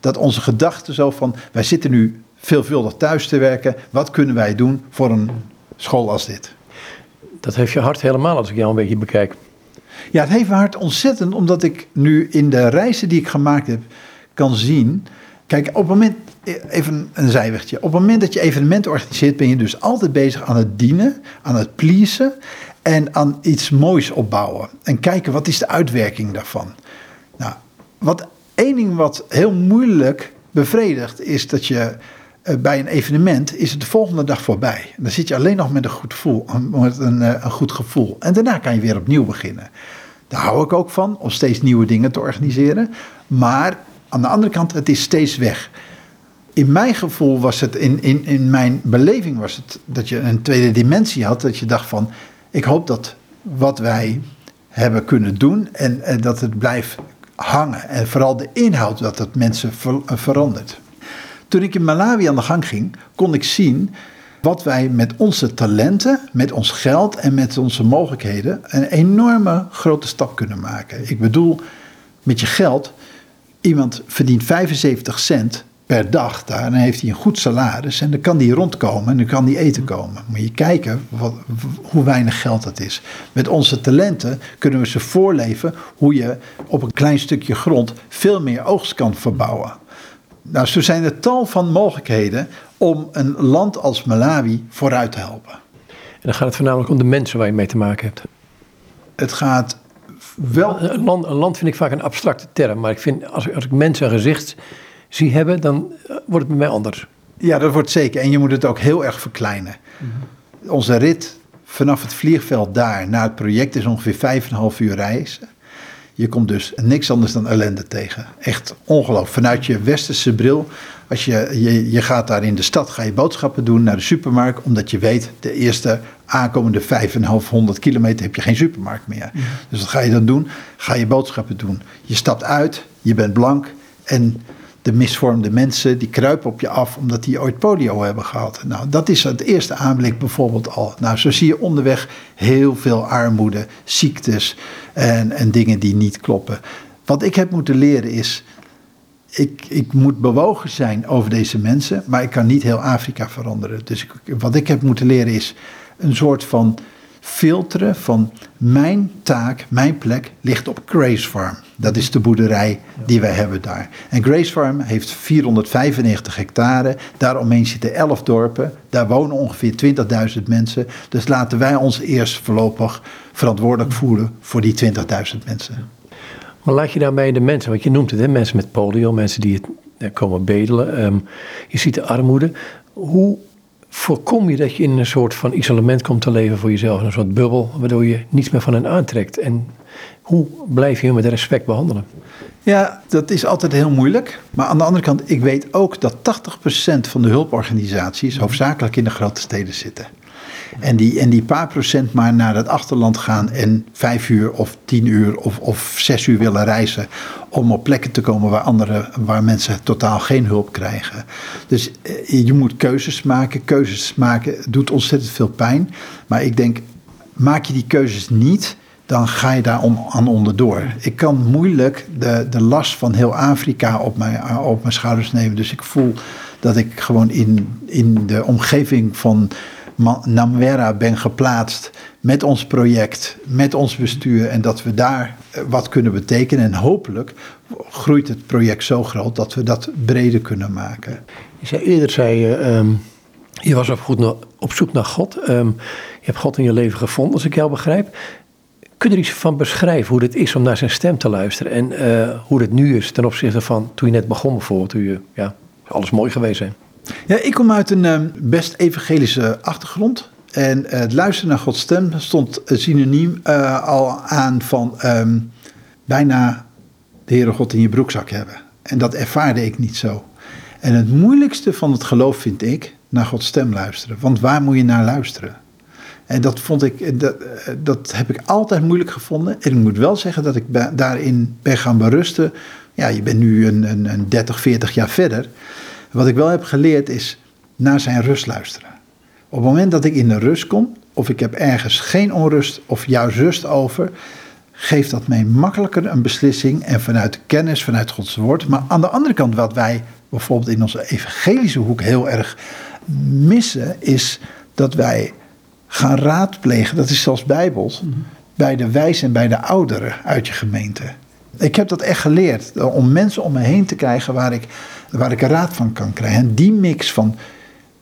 S2: dat onze gedachte zo van, wij zitten nu veelvuldig thuis te werken. Wat kunnen wij doen voor een school als dit?
S1: Dat heeft je hart helemaal als ik jou een beetje bekijk.
S2: Ja, het heeft me hart ontzettend, omdat ik nu in de reizen die ik gemaakt heb, kan zien. Kijk, op het moment, even een zijwegje. Op het moment dat je evenementen organiseert, ben je dus altijd bezig aan het dienen, aan het pleasen en aan iets moois opbouwen. En kijken wat is de uitwerking daarvan. Nou, wat één ding wat heel moeilijk bevredigt, is dat je eh, bij een evenement is het de volgende dag voorbij. Dan zit je alleen nog met een goed gevoel. Met een, eh, een goed gevoel. En daarna kan je weer opnieuw beginnen. Daar hou ik ook van, om steeds nieuwe dingen te organiseren. Maar aan de andere kant, het is steeds weg. In mijn gevoel was het, in, in, in mijn beleving was het dat je een tweede dimensie had. Dat je dacht van, ik hoop dat wat wij hebben kunnen doen en, en dat het blijft hangen. En vooral de inhoud dat het mensen verandert. Toen ik in Malawi aan de gang ging, kon ik zien wat wij met onze talenten, met ons geld en met onze mogelijkheden een enorme grote stap kunnen maken. Ik bedoel, met je geld, iemand verdient 75 cent per dag daar. En dan heeft hij een goed salaris en dan kan die rondkomen en dan kan die eten komen. Moet je kijken wat, hoe weinig geld dat is. Met onze talenten kunnen we ze voorleven hoe je op een klein stukje grond veel meer oogst kan verbouwen. Nou, zo zijn er tal van mogelijkheden om een land als Malawi vooruit te helpen.
S1: En dan gaat het voornamelijk om de mensen waar je mee te maken hebt.
S2: Het gaat wel.
S1: Een land, een land vind ik vaak een abstracte term, maar ik vind als, als ik mensen een gezicht zie hebben, dan eh, wordt het bij mij anders.
S2: Ja, dat wordt zeker. En je moet het ook heel erg verkleinen. Mhm. Onze rit vanaf het vliegveld daar naar het project is ongeveer vijf en een half uur reizen. Je komt dus niks anders dan ellende tegen. Echt ongelooflijk. Vanuit je westerse bril, als je, je, je gaat daar in de stad, ga je boodschappen doen naar de supermarkt, omdat je weet, de eerste aankomende 5,500 kilometer heb je geen supermarkt meer. Mhm. Dus wat ga je dan doen? Ga je boodschappen doen. Je stapt uit, je bent blank en de misvormde mensen die kruipen op je af omdat die ooit polio hebben gehad. Nou, dat is het eerste aanblik bijvoorbeeld al. Nou, zo zie je onderweg heel veel armoede, ziektes en, en dingen die niet kloppen. Wat ik heb moeten leren is, ik, ik moet bewogen zijn over deze mensen, maar ik kan niet heel Afrika veranderen. Dus wat ik heb moeten leren is een soort van filteren van mijn taak, mijn plek ligt op Grace Farm. Dat is de boerderij die wij hebben daar. En Grace Farm heeft 495 hectare. Daaromheen zitten 11 dorpen. Daar wonen ongeveer 20.000 mensen. Dus laten wij ons eerst voorlopig verantwoordelijk voelen voor die 20.000 mensen.
S1: Maar laat je daarmee de mensen, want je noemt het, hè, mensen met polio, mensen die het eh, komen bedelen. Um, je ziet de armoede. Hoe voorkom je dat je in een soort van isolement komt te leven voor jezelf, een soort bubbel, waardoor je niets meer van hen aantrekt. En hoe blijf je met respect behandelen?
S2: Ja, dat is altijd heel moeilijk. Maar aan de andere kant, ik weet ook dat 80% van de hulporganisaties hoofdzakelijk in de grote steden zitten. En die, en die paar procent maar naar het achterland gaan en vijf uur of tien uur of, of zes uur willen reizen om op plekken te komen waar, andere, waar mensen totaal geen hulp krijgen. Dus eh, je moet keuzes maken. Keuzes maken doet ontzettend veel pijn. Maar ik denk, maak je die keuzes niet, dan ga je daar om, aan onderdoor. Ik kan moeilijk de, de last van heel Afrika op mijn, op mijn schouders nemen. Dus ik voel dat ik gewoon in, in de omgeving van Namwera ben geplaatst met ons project, met ons bestuur en dat we daar eh, wat kunnen betekenen. En hopelijk groeit het project zo groot dat we dat breder kunnen maken.
S1: Je zei eerder, zei je, ehm, je was op, goed op zoek naar God. Ehm, je hebt God in je leven gevonden, als ik jou begrijp. Kun je er iets van beschrijven hoe het is om naar zijn stem te luisteren en uh, hoe het nu is ten opzichte van toen je net begon bijvoorbeeld, toen je, ja, alles mooi geweest zijn?
S2: Ja, ik kom uit een ehm, best evangelische achtergrond. En het luisteren naar Gods stem stond synoniem uh, al aan van um, bijna de Heere God in je broekzak hebben. En dat ervaarde ik niet zo. En het moeilijkste van het geloof vind ik naar Gods stem luisteren. Want waar moet je naar luisteren? En dat vond ik, dat, dat heb ik altijd moeilijk gevonden. En ik moet wel zeggen dat ik daarin ben gaan berusten. Ja, je bent nu een, een, een 30, 40 jaar verder. Wat ik wel heb geleerd is naar zijn rust luisteren. Op het moment dat ik in de rust kom, of ik heb ergens geen onrust of juist rust over, geeft dat mij makkelijker een beslissing en vanuit de kennis, vanuit Gods woord. Maar aan de andere kant, wat wij bijvoorbeeld in onze evangelische hoek heel erg missen, is dat wij gaan raadplegen, dat is zelfs bijbels, mhm. bij de wijzen en bij de ouderen uit je gemeente. Ik heb dat echt geleerd, om mensen om me heen te krijgen waar ik, waar ik raad van kan krijgen. En die mix van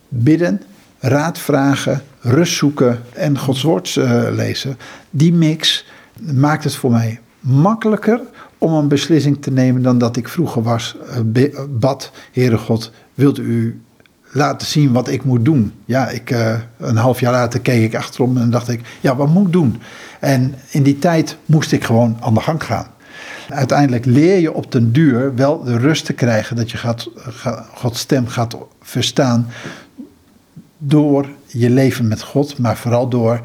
S2: bidden, raad vragen, rust zoeken en Gods woord uh, lezen, die mix maakt het voor mij makkelijker om een beslissing te nemen dan dat ik vroeger was, uh, bad, Heere God, wilt u laten zien wat ik moet doen. Ja, ik, een half jaar later keek ik achterom en dacht ik, ja, wat moet ik doen? En in die tijd moest ik gewoon aan de gang gaan. Uiteindelijk leer je op den duur wel de rust te krijgen dat je gaat, Gods stem gaat verstaan door je leven met God, maar vooral door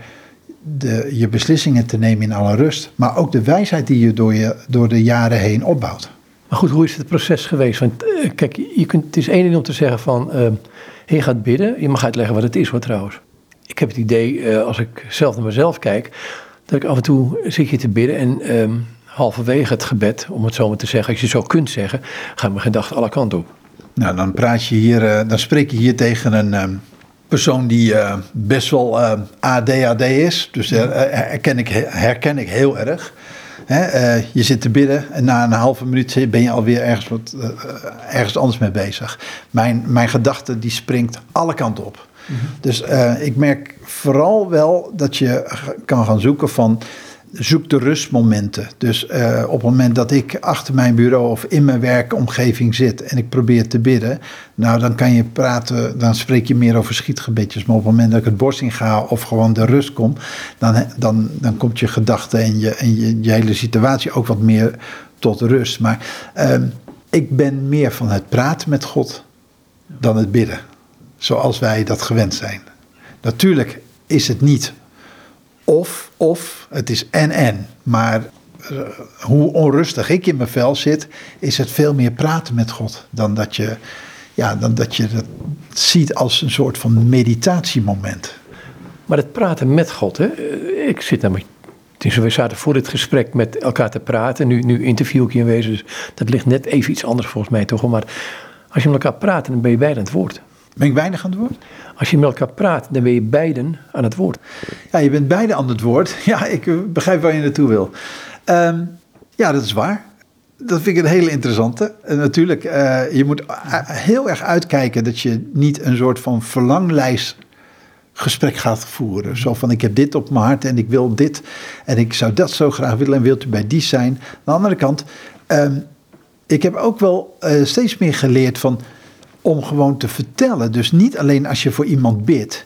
S2: de, je beslissingen te nemen in alle rust. Maar ook de wijsheid die je door, je door de jaren heen opbouwt.
S1: Maar goed, hoe is het proces geweest? Want uh, kijk, je kunt, het is één ding om te zeggen van, uh, je gaat bidden. Je mag uitleggen wat het is hoor trouwens. Ik heb het idee, uh, als ik zelf naar mezelf kijk, dat ik af en toe zit je te bidden en ehm, halverwege het gebed, om het zo maar te zeggen, als je zo kunt zeggen, gaan mijn gedachten alle kanten op.
S2: Nou, dan praat je hier, dan spreek je hier tegen een ehm, persoon die best wel ADHD is. Dus herken ik, herken ik heel erg. Eh, je zit te bidden en na een halve minuut ben je alweer ergens, wat, ergens anders mee bezig. Mijn, mijn gedachte die springt alle kanten op. Mhm. Dus ik merk vooral wel dat je kan gaan zoeken van zoek de rustmomenten. Dus uh, op het moment dat ik achter mijn bureau of in mijn werkomgeving zit en ik probeer te bidden, nou dan kan je praten, dan spreek je meer over schietgebedjes. Maar op het moment dat ik het bos in ga of gewoon de rust kom, dan, dan, dan komt je gedachte en, je, en je, je hele situatie ook wat meer tot rust. Maar uh, ik ben meer van het praten met God dan het bidden, zoals wij dat gewend zijn. Natuurlijk is het niet of, of, het is en en. Maar uh, hoe onrustig ik in mijn vel zit, is het veel meer praten met God dan dat je, ja, dan dat je het ziet als een soort van meditatiemoment.
S1: Maar het praten met God, hè? Eh, ik zit namelijk. We zaten voor dit gesprek met elkaar te praten. Nu, nu interview ik je in wezen, dus dat ligt net even iets anders volgens mij toch. Maar als je met elkaar praat, dan ben je aan het woord.
S2: Ben ik weinig aan het woord?
S1: Als je met elkaar praat, dan ben je beiden aan het woord.
S2: Ja, je bent beiden aan het woord. Ja, ik begrijp waar je naartoe wil. Um, ja, dat is waar. Dat vind ik een hele interessante. Uh, natuurlijk, uh, je moet heel erg uitkijken dat je niet een soort van verlanglijst gesprek gaat voeren. Zo van, ik heb dit op mijn hart en ik wil dit en ik zou dat zo graag willen en wilt u bij die zijn. Aan de andere kant, um, ik heb ook wel uh, steeds meer geleerd van om gewoon te vertellen. Dus niet alleen als je voor iemand bidt,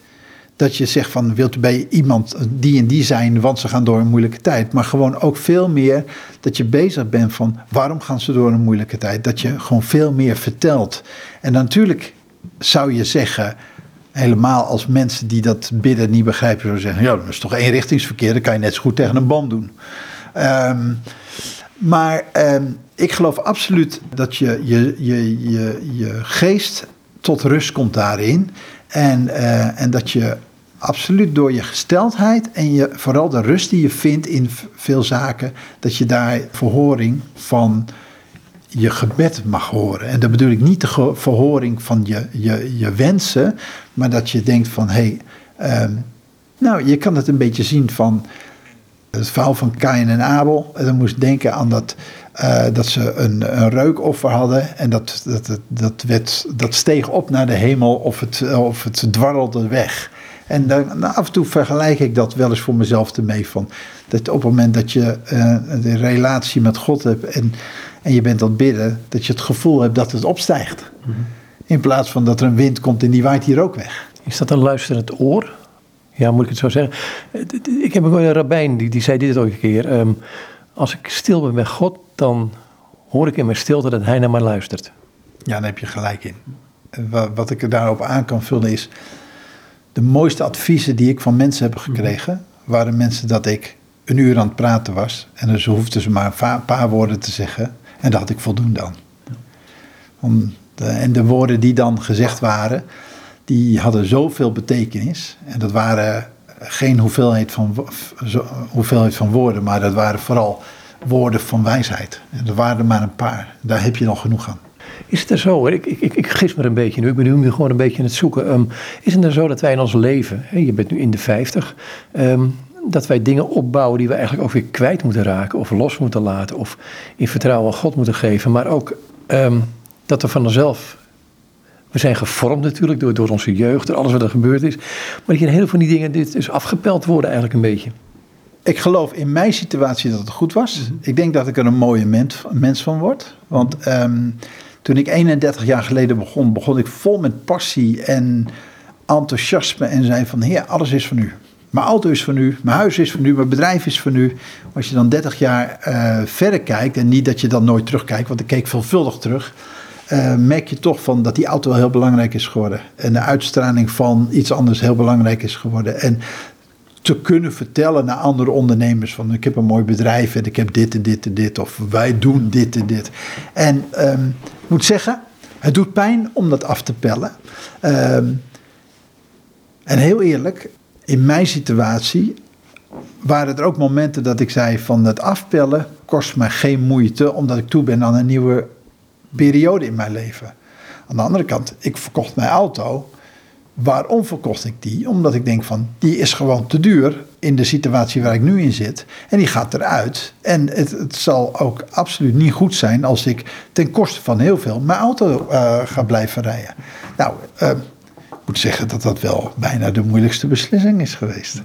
S2: dat je zegt van wilt u bij iemand die en die zijn, want ze gaan door een moeilijke tijd. Maar gewoon ook veel meer dat je bezig bent van waarom gaan ze door een moeilijke tijd. Dat je gewoon veel meer vertelt. En natuurlijk zou je zeggen, helemaal als mensen die dat bidden niet begrijpen, zouden zeggen, ja, dat is toch eenrichtingsverkeer, dan kan je net zo goed tegen een boom doen. Um, maar ehm, ik geloof absoluut dat je, je, je, je, je geest tot rust komt daarin. En, uh, en dat je absoluut door je gesteldheid en je, vooral de rust die je vindt in veel zaken, dat je daar verhoring van je gebed mag horen. En dat bedoel ik niet de verhoring van je, je, je wensen, maar dat je denkt van hé, hey, ehm, nou je kan het een beetje zien van het verhaal van Kain en Abel. En dan moest denken aan dat, uh, dat ze een, een reukoffer hadden en dat, dat, dat, werd, dat steeg op naar de hemel of het, of het dwarrelde weg. En dan, nou, af en toe vergelijk ik dat wel eens voor mezelf ermee van. Dat op het moment dat je uh, een relatie met God hebt en, en je bent aan het bidden, dat je het gevoel hebt dat het opstijgt. Mm In plaats van dat er een wind komt en die waait hier ook weg.
S1: Is dat een luisterend oor? Ja, moet ik het zo zeggen? Ik heb een rabbijn die, die zei dit ook een keer. Ehm, als ik stil ben bij God, dan hoor ik in mijn stilte dat hij naar mij luistert.
S2: Ja, daar heb je gelijk in. Wat ik er daarop aan kan vullen is de mooiste adviezen die ik van mensen heb gekregen, waren mensen dat ik een uur aan het praten was. En dus hoefden ze maar een paar woorden te zeggen. En dat had ik voldoende de, en de woorden die dan gezegd waren, die hadden zoveel betekenis. En dat waren geen hoeveelheid van, hoeveelheid van woorden, maar dat waren vooral woorden van wijsheid. Er waren er maar een paar. Daar heb je nog genoeg aan.
S1: Is het er zo, ik, ik, ik, gis me een beetje nu, ik ben nu gewoon een beetje aan het zoeken. Um, is het er zo dat wij in ons leven, hè, je bent nu in de 50, um, ehm, dat wij dingen opbouwen die we eigenlijk ook weer kwijt moeten raken, of los moeten laten, of in vertrouwen aan God moeten geven, maar ook um, dat we van onszelf we zijn gevormd natuurlijk door, door onze jeugd, door alles wat er gebeurd is. Maar dat je een heel van die dingen dit is afgepeld worden eigenlijk een beetje.
S2: Ik geloof in mijn situatie dat het goed was. Mhm. Ik denk dat ik er een mooie mens, mens van word. Want um, toen ik 31 jaar geleden begon, begon ik vol met passie en enthousiasme en zei van heer, alles is van u. Mijn auto is van u, mijn huis is van u, mijn bedrijf is van u. Als je dan 30 jaar uh, verder kijkt, en niet dat je dan nooit terugkijkt, want ik keek veelvuldig terug, uh, merk je toch van dat die auto heel belangrijk is geworden. En de uitstraling van iets anders heel belangrijk is geworden. En te kunnen vertellen naar andere ondernemers van ik heb een mooi bedrijf en ik heb dit en dit en dit of wij doen dit en dit. En um, ik moet zeggen, het doet pijn om dat af te pellen. Um, en heel eerlijk, in mijn situatie waren er ook momenten dat ik zei van het afpellen kost mij geen moeite omdat ik toe ben aan een nieuwe periode in mijn leven. Aan de andere kant, ik verkocht mijn auto Waarom verkocht ik die? Omdat ik denk van, die is gewoon te duur in de situatie waar ik nu in zit. En die gaat eruit. En het, het zal ook absoluut niet goed zijn als ik ten koste van heel veel mijn auto uh, ga blijven rijden. Nou, uh, ik moet zeggen dat dat wel bijna de moeilijkste beslissing is geweest.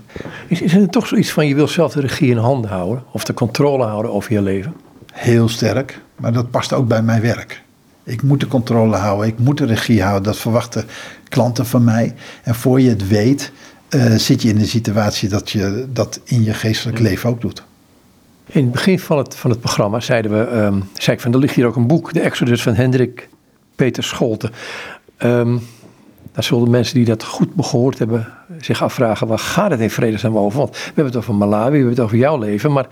S1: Is, is er toch zoiets van, je wil zelf de regie in handen houden? Of de controle houden over je leven?
S2: Heel sterk, maar dat past ook bij mijn werk. Ik moet de controle houden, ik moet de regie houden. Dat verwachten klanten van mij. En voor je het weet, uh, zit je in de situatie dat je dat in je geestelijk leven ook doet.
S1: In het begin van het, van het programma zeiden we, um, zei ik van, er ligt hier ook een boek, De Exodus van Hendrik Peter Scholten. Um, dan zullen mensen die dat goed behoord hebben zich afvragen, waar gaat het in vredesnaam over? Want we hebben het over Malawi, we hebben het over jouw leven, maar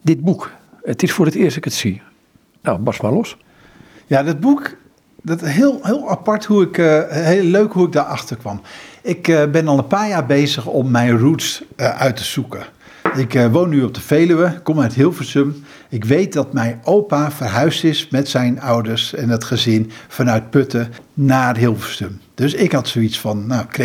S1: dit boek, het is voor het eerst dat ik het zie. Nou, barst maar los.
S2: Ja, dat boek, dat heel, heel apart hoe ik, uh, heel leuk hoe ik daarachter kwam. Ik uh, ben al een paar jaar bezig om mijn roots uh, uit te zoeken. Ik woon nu op de Veluwe, kom uit Hilversum. Ik weet dat mijn opa verhuisd is met zijn ouders en het gezin vanuit Putten naar Hilversum. Dus ik had zoiets van, nou, ik,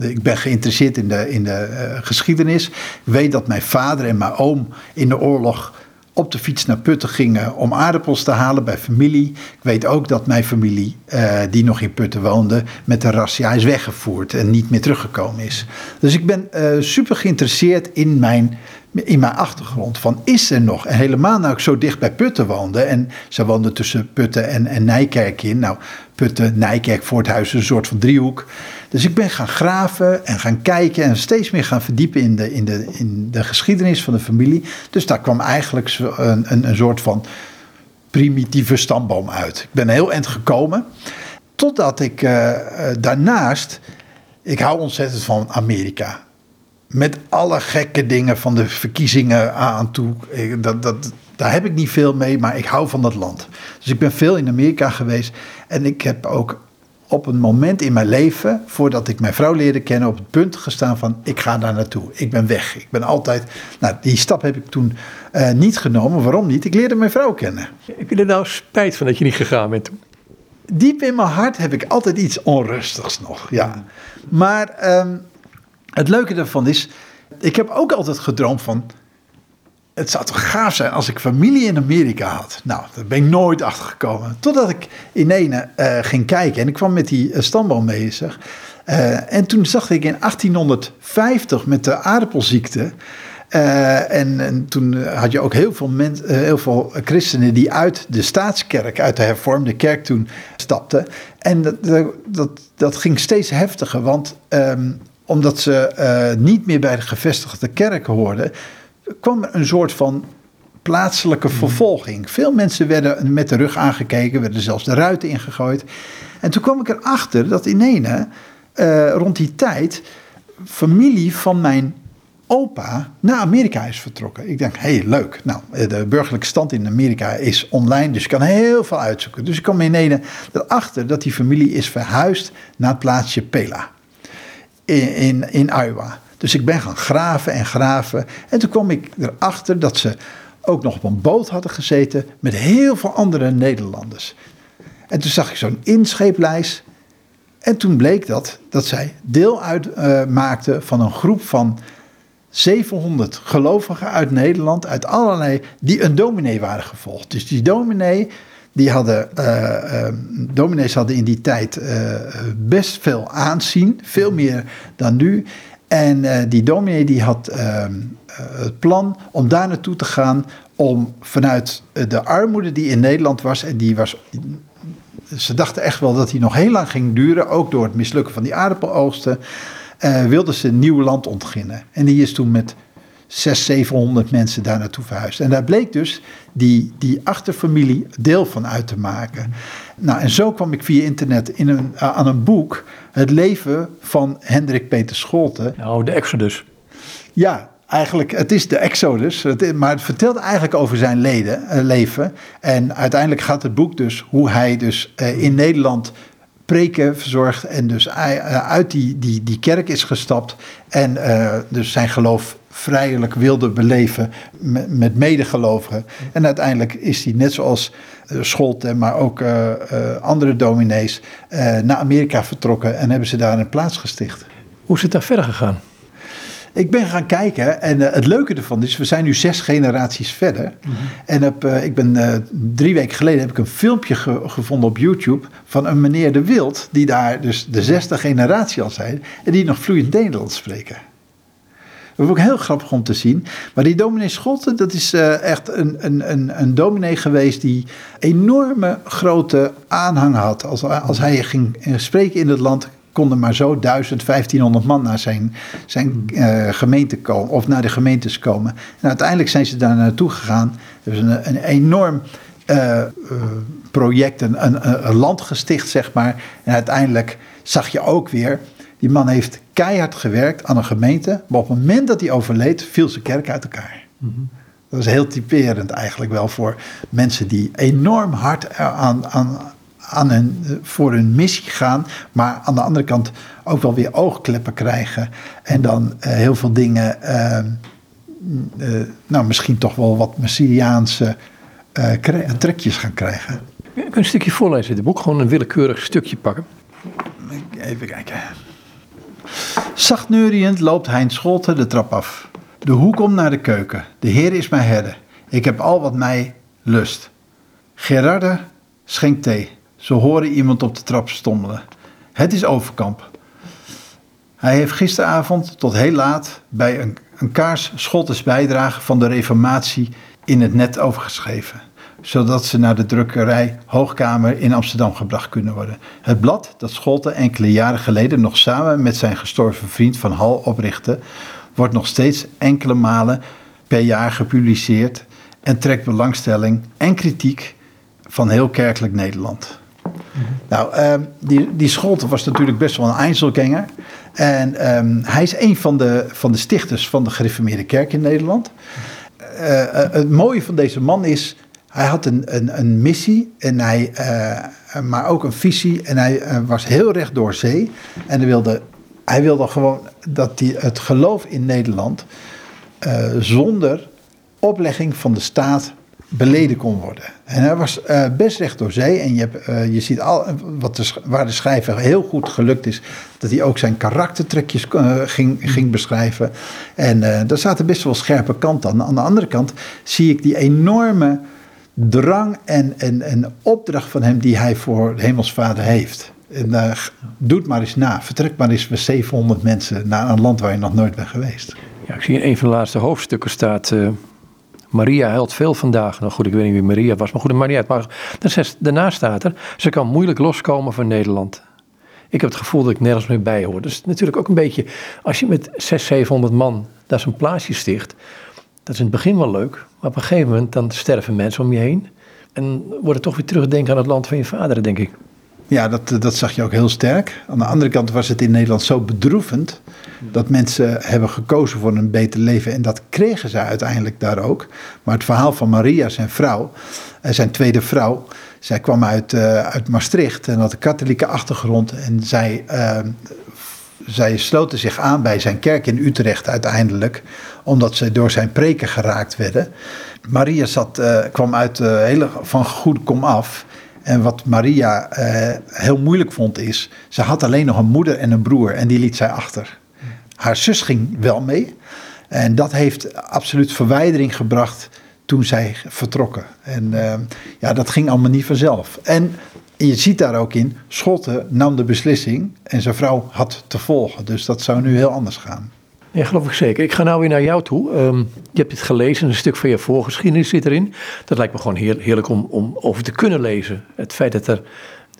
S2: ik ben geïnteresseerd in de, in de geschiedenis. Ik weet dat mijn vader en mijn oom in de oorlog op de fiets naar Putten gingen om aardappels te halen bij familie. Ik weet ook dat mijn familie, uh, die nog in Putten woonde, met de razzia is weggevoerd en niet meer teruggekomen is. Dus ik ben uh, super geïnteresseerd in mijn, in mijn achtergrond. Van is er nog, en helemaal nou ik zo dicht bij Putten woonde, en ze woonde tussen Putten en, en Nijkerk in. Nou, Putten, Nijkerk, Voorthuizen, een soort van driehoek. Dus ik ben gaan graven en gaan kijken en steeds meer gaan verdiepen in de, in de, in de geschiedenis van de familie. Dus daar kwam eigenlijk een, een, een soort van primitieve stamboom uit. Ik ben heel eind gekomen. Totdat ik uh, daarnaast, ik hou ontzettend van Amerika. Met alle gekke dingen van de verkiezingen aan toe. Dat, dat, daar heb ik niet veel mee, maar ik hou van dat land. Dus ik ben veel in Amerika geweest. En ik heb ook op een moment in mijn leven, voordat ik mijn vrouw leerde kennen, op het punt gestaan van ik ga daar naartoe. Ik ben weg. Ik ben altijd. Nou, die stap heb ik toen uh, niet genomen. Waarom niet? Ik leerde mijn vrouw kennen.
S1: Heb je er nou spijt van dat je niet gegaan bent toen?
S2: Diep in mijn hart heb ik altijd iets onrustigs nog. Ja. Maar um, het leuke daarvan is, ik heb ook altijd gedroomd van het zou toch gaaf zijn als ik familie in Amerika had. Nou, daar ben ik nooit achter gekomen. Totdat ik in ene uh, ging kijken en ik kwam met die uh, stamboom bezig. Uh, en toen zag ik in 1850 met de aardappelziekte. En, en, toen had je ook heel veel, mensen, heel veel christenen die uit de staatskerk, uit de hervormde kerk toen stapten. En dat, dat, dat ging steeds heftiger, want um, omdat ze niet meer bij de gevestigde kerk hoorden, kwam er een soort van plaatselijke hmm. vervolging. Veel mensen werden met de rug aangekeken, werden zelfs de ruiten ingegooid. En toen kwam ik erachter dat in ene, uh, rond die tijd, familie van mijn opa naar Amerika is vertrokken. Ik denk, hé, hey, leuk. Nou, de burgerlijke stand in Amerika is online, dus je kan heel veel uitzoeken. Dus ik kwam in ene erachter dat die familie is verhuisd naar het plaatsje Pela in, in, in Iowa. Dus ik ben gaan graven en graven. En toen kwam ik erachter dat ze ook nog op een boot hadden gezeten met heel veel andere Nederlanders. En toen zag ik zo'n inscheeplijst. En toen bleek dat, dat zij deel uitmaakten uh, van een groep van 700 gelovigen uit Nederland, uit allerlei, die een dominee waren gevolgd. Dus die dominee, die hadden, uh, uh, dominees hadden in die tijd uh, best veel aanzien, veel meer dan nu. En uh, die dominee die had uh, het plan om daar naartoe te gaan om vanuit de armoede die in Nederland was, en die was, ze dachten echt wel dat die nog heel lang ging duren, ook door het mislukken van die aardappeloogsten, uh, wilden ze een nieuw land ontginnen. En die is toen met 600, 700 mensen daar naartoe verhuisd. En daar bleek dus die, die achterfamilie deel van uit te maken. Nou, en zo kwam ik via internet in een, aan een boek, Het leven van Hendrik Peter Scholten.
S1: Nou, de Exodus.
S2: Ja, eigenlijk, het is de Exodus, maar het vertelt eigenlijk over zijn leden, uh, leven. En uiteindelijk gaat het boek dus hoe hij dus uh, in Nederland preken verzorgt en dus uh, uit die, die, die kerk is gestapt en dus zijn geloof vrijelijk wilde beleven met, met medegelovigen. En uiteindelijk is hij net zoals uh, Scholten, maar ook uh, uh, andere dominees, naar Amerika vertrokken en hebben ze daar een plaats gesticht.
S1: Hoe is het daar verder gegaan?
S2: Ik ben gaan kijken en het leuke ervan is, we zijn nu zes generaties verder. Mm -hmm. En heb, ik ben drie weken geleden heb ik een filmpje ge gevonden op YouTube van een meneer De Wild, die daar dus de zesde generatie al zijn en die nog vloeiend Nederlands spreken. Dat was ook heel grappig om te zien. Maar die dominee Schotten, dat is uh, echt een, een, een, een dominee geweest die enorme grote aanhang had. Als, als hij ging spreken in het land, konden maar zo 1000, 1500 man naar zijn, zijn uh, gemeente komen, of naar de gemeentes komen. En uiteindelijk zijn ze daar naartoe gegaan. Er is een, een enorm project, een, een, een land gesticht, zeg maar. En uiteindelijk zag je ook weer die man heeft keihard gewerkt aan een gemeente, maar op het moment dat hij overleed, viel zijn kerk uit elkaar. Mm -hmm. Dat is heel typerend eigenlijk wel voor mensen die enorm hard aan, aan, aan hun, voor hun missie gaan, maar aan de andere kant ook wel weer oogkleppen krijgen en dan uh, heel veel dingen, uh, uh, nou misschien toch wel wat Messiaanse trekjes gaan krijgen.
S1: Je een stukje voorlezen in het boek? Gewoon een willekeurig stukje pakken.
S2: Even kijken. Zacht neuriënd loopt Hein Scholten de trap af. De hoek om naar de keuken. De Heer is mijn herder. Ik heb al wat mij lust. Gerarde schenkt thee. Ze horen iemand op de trap stommelen. Het is Overkamp. Hij heeft gisteravond tot heel laat bij een, een kaars Scholtes bijdrage van de Reformatie in het net overgeschreven zodat ze naar de drukkerij Hoogkamer in Amsterdam gebracht kunnen worden. Het blad, dat Scholte enkele jaren geleden nog samen met zijn gestorven vriend Van Hal oprichtte, wordt nog steeds enkele malen per jaar gepubliceerd en trekt belangstelling en kritiek van heel kerkelijk Nederland. Nou, um, die, die Scholte was natuurlijk best wel een Einzelganger. En um, hij is een van de, van de stichters van de gereformeerde kerk in Nederland. Uh, uh, het mooie van deze man is Hij had een, een, een missie, en hij, uh, maar ook een visie. En hij uh, was heel recht door zee. En hij wilde, hij wilde gewoon dat die, het geloof in Nederland zonder oplegging van de staat beleden kon worden. En hij was best recht door zee. En je, hebt, je ziet al, wat de, waar de schrijver heel goed gelukt is, dat hij ook zijn karaktertrekjes ging, ging beschrijven. En daar zaten best wel scherpe kanten aan. Aan de andere kant zie ik die enorme drang en, en, en opdracht van hem die hij voor de Hemelsvader heeft. En doe het maar eens na. Vertrek maar eens met 700 mensen naar een land waar je nog nooit bent geweest.
S1: Ja, ik zie in een van de laatste hoofdstukken staat Maria huilt veel vandaag. Nou goed, ik weet niet wie Maria was, maar goed, Maria. Maar daarna staat er, ze kan moeilijk loskomen van Nederland. Ik heb het gevoel dat ik nergens meer bij hoor. Dus natuurlijk ook een beetje, als je met 600, 700 man daar zo'n plaatsje sticht, dat is in het begin wel leuk, maar op een gegeven moment dan sterven mensen om je heen. En worden toch weer terugdenken aan het land van je vader, denk ik.
S2: Ja, dat, dat zag je ook heel sterk. Aan de andere kant was het in Nederland zo bedroevend dat mensen hebben gekozen voor een beter leven. En dat kregen ze uiteindelijk daar ook. Maar het verhaal van Maria, zijn vrouw, eh, zijn tweede vrouw, zij kwam uit, uh, uit Maastricht en had een katholieke achtergrond. En zij, zij sloten zich aan bij zijn kerk in Utrecht uiteindelijk, omdat ze door zijn preken geraakt werden. Maria zat, uh, kwam uit hele, van goed kom af. En wat Maria heel moeilijk vond is, ze had alleen nog een moeder en een broer en die liet zij achter. Haar zus ging wel mee. En dat heeft absoluut verwijdering gebracht toen zij vertrokken. En uh, ja, dat ging allemaal niet vanzelf. En je ziet daar ook in, Schotten nam de beslissing en zijn vrouw had te volgen. Dus dat zou nu heel anders gaan.
S1: Ja, geloof ik zeker. Ik ga nou weer naar jou toe. Um, je hebt dit gelezen, een stuk van je voorgeschiedenis zit erin. Dat lijkt me gewoon heer, heerlijk om, om over te kunnen lezen. Het feit dat er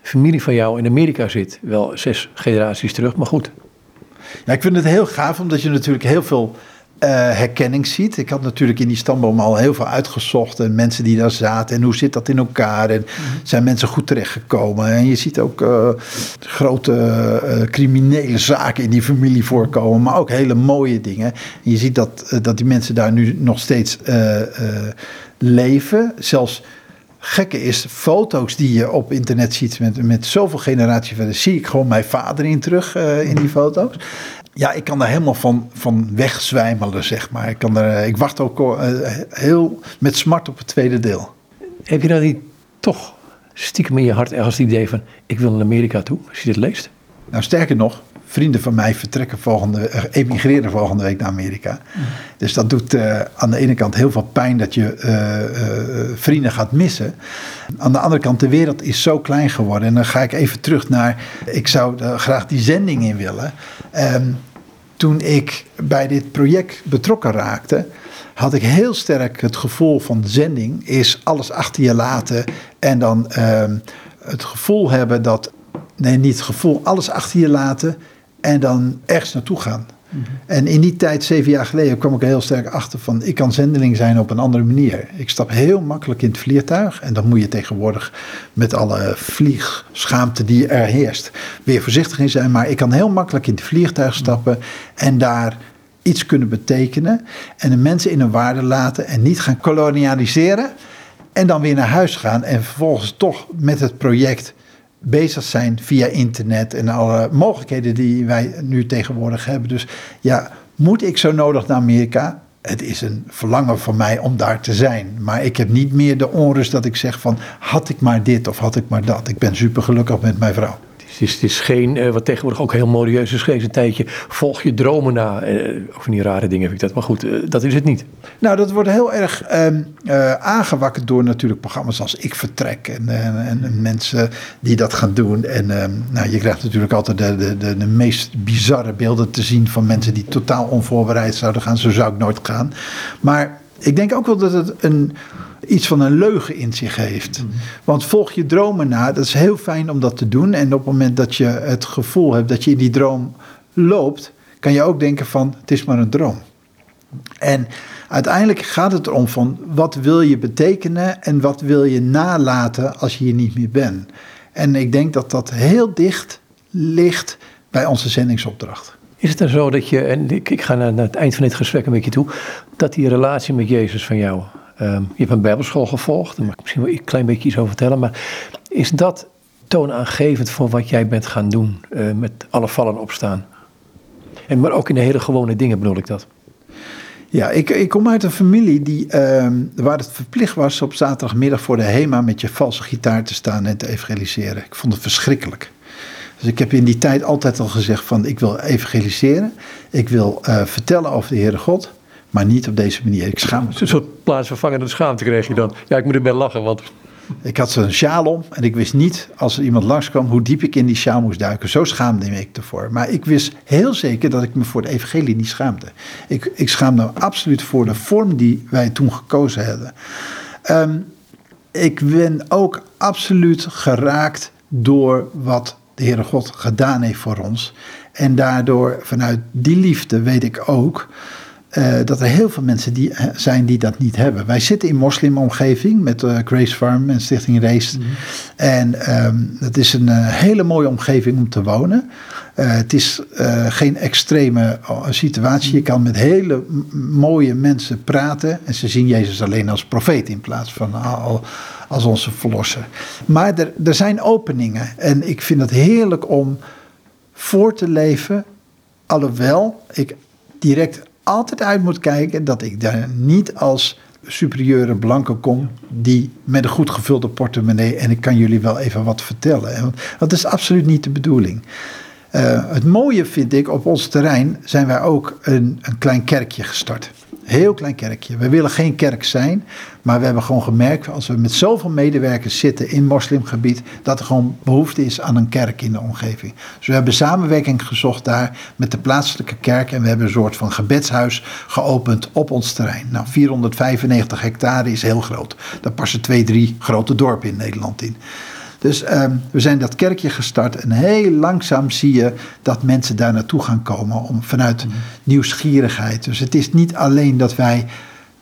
S1: familie van jou in Amerika zit, wel zes generaties terug, maar goed.
S2: Ja, ik vind het heel gaaf, omdat je natuurlijk heel veel uh, herkenning ziet. Ik had natuurlijk in die stamboom al heel veel uitgezocht. En mensen die daar zaten. En hoe zit dat in elkaar? En zijn mensen goed terechtgekomen? En je ziet ook uh, grote uh, criminele zaken in die familie voorkomen. Maar ook hele mooie dingen. En je ziet dat, dat die mensen daar nu nog steeds leven. Zelfs gekke is, foto's die je op internet ziet met, met zoveel generaties verder, zie ik gewoon mijn vader in terug uh, in die foto's. Ja, ik kan daar helemaal van, van wegzwijmelen, zeg maar. Ik, kan er, ik wacht ook uh, heel met smart op het tweede deel.
S1: Heb je dan niet toch stiekem in je hart ergens het idee van... ik wil naar Amerika toe, als je dit leest?
S2: Nou, sterker nog, vrienden van mij vertrekken volgende, uh, emigreren volgende week naar Amerika. Dus dat doet uh, aan de ene kant heel veel pijn dat je uh, vrienden gaat missen. Aan de andere kant, de wereld is zo klein geworden. En dan ga ik even terug naar, ik zou graag die zending in willen. Um, toen ik bij dit project betrokken raakte, had ik heel sterk het gevoel van zending is alles achter je laten en dan ehm, het gevoel hebben dat, nee niet het gevoel, alles achter je laten en dan ergens naartoe gaan. Mhm. En in die tijd, zeven jaar geleden, kwam ik er heel sterk achter van... ik kan zendeling zijn op een andere manier. Ik stap heel makkelijk in het vliegtuig... en dan moet je tegenwoordig met alle vliegschaamte die er heerst... weer voorzichtig in zijn. Maar ik kan heel makkelijk in het vliegtuig stappen... en daar iets kunnen betekenen... en de mensen in hun waarde laten... en niet gaan kolonialiseren... en dan weer naar huis gaan... en vervolgens toch met het project bezig zijn via internet en alle mogelijkheden die wij nu tegenwoordig hebben. Dus ja, moet ik zo nodig naar Amerika? Het is een verlangen van mij om daar te zijn. Maar ik heb niet meer de onrust dat ik zeg van had ik maar dit of had ik maar dat. Ik ben super gelukkig met mijn vrouw.
S1: Is, het is geen, uh, wat tegenwoordig ook heel modieus is geweest, een tijdje, volg je dromen na. Uh, of die rare dingen vind ik dat. Maar goed, uh, dat is het niet.
S2: Nou, dat wordt heel erg ehm, aangewakkerd door natuurlijk programma's als Ik Vertrek. En, en, en mensen die dat gaan doen. En ehm, nou, je krijgt natuurlijk altijd de, de, de, de, meest bizarre beelden te zien van mensen die totaal onvoorbereid zouden gaan. Zo zou ik nooit gaan. Maar ik denk ook wel dat het een iets van een leugen in zich heeft. Mhm. Want volg je dromen na, dat is heel fijn om dat te doen. En op het moment dat je het gevoel hebt dat je in die droom loopt, kan je ook denken van het is maar een droom. En uiteindelijk gaat het erom van wat wil je betekenen en wat wil je nalaten als je hier niet meer bent. En ik denk dat dat heel dicht ligt bij onze zendingsopdracht.
S1: Is het dan zo dat je, en ik, ik ga naar, naar het eind van dit gesprek een beetje toe, dat die relatie met Jezus van jou Ehm, je hebt een bijbelschool gevolgd, daar mag ik misschien wel een klein beetje iets over vertellen. Maar is dat toonaangevend voor wat jij bent gaan doen uh, met alle vallen opstaan? En, maar ook in de hele gewone dingen bedoel ik dat.
S2: Ja, ik, ik kom uit een familie die, uh, waar het verplicht was op zaterdagmiddag voor de HEMA met je valse gitaar te staan en te evangeliseren. Ik vond het verschrikkelijk. Dus ik heb in die tijd altijd al gezegd van ik wil evangeliseren. Ik wil uh, vertellen over de Heere God. Maar niet op deze manier. Ik schaam me.
S1: Een soort plaatsvervangende schaamte kreeg je dan. Ja, ik moet erbij lachen, want...
S2: Ik had zo'n sjaal om en ik wist niet, als er iemand langskwam, hoe diep ik in die sjaal moest duiken. Zo schaamde ik ervoor. Maar ik wist heel zeker dat ik me voor de evangelie niet schaamde. Ik, ik schaamde me absoluut voor de vorm die wij toen gekozen hadden. Um, ik ben ook absoluut geraakt door wat de Heere God gedaan heeft voor ons. En daardoor, vanuit die liefde, weet ik ook uh, dat er heel veel mensen die, uh, zijn die dat niet hebben. Wij zitten in moslimomgeving met uh, Grace Farm en Stichting Race. Mm -hmm. En um, het is een hele mooie omgeving om te wonen. het is geen extreme situatie. Je kan met hele mooie mensen praten. En ze zien Jezus alleen als profeet in plaats van als onze verlosser. Maar er, er zijn openingen. En ik vind het heerlijk om voor te leven. Alhoewel ik direct altijd uit moet kijken dat ik daar niet als superieure blanke kom die met een goed gevulde portemonnee en ik kan jullie wel even wat vertellen. Want dat is absoluut niet de bedoeling. Uh, het mooie vind ik, op ons terrein zijn wij ook een, een klein kerkje gestart. Heel klein kerkje. We willen geen kerk zijn, maar we hebben gewoon gemerkt, als we met zoveel medewerkers zitten in moslimgebied, dat er gewoon behoefte is aan een kerk in de omgeving. Dus we hebben samenwerking gezocht daar met de plaatselijke kerk en we hebben een soort van gebedshuis geopend op ons terrein. Nou, 495 hectare is heel groot. Daar passen twee, drie grote dorpen in Nederland in. Dus um, we zijn dat kerkje gestart en heel langzaam zie je dat mensen daar naartoe gaan komen om, vanuit mm. nieuwsgierigheid. Dus het is niet alleen dat wij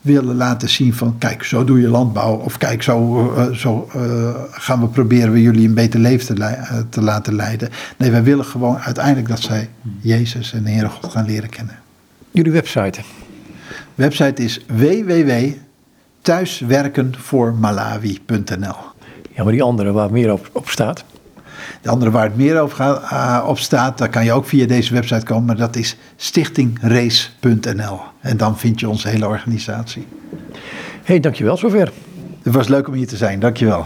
S2: willen laten zien van kijk, zo doe je landbouw of kijk, zo, uh, zo uh, gaan we proberen we jullie een beter leven te, uh, te, laten leiden. Nee, wij willen gewoon uiteindelijk dat zij Jezus en de Heere God gaan leren kennen.
S1: Jullie website?
S2: Website is www.thuiswerkenvoormalawi.nl
S1: ja, maar die andere waar meer op, op staat?
S2: De andere waar het meer over gaat, uh, op staat, daar kan je ook via deze website komen, maar dat is stichtingrace.nl. En dan vind je onze hele organisatie.
S1: hey, dankjewel zover.
S2: Het was leuk om hier te zijn, dankjewel.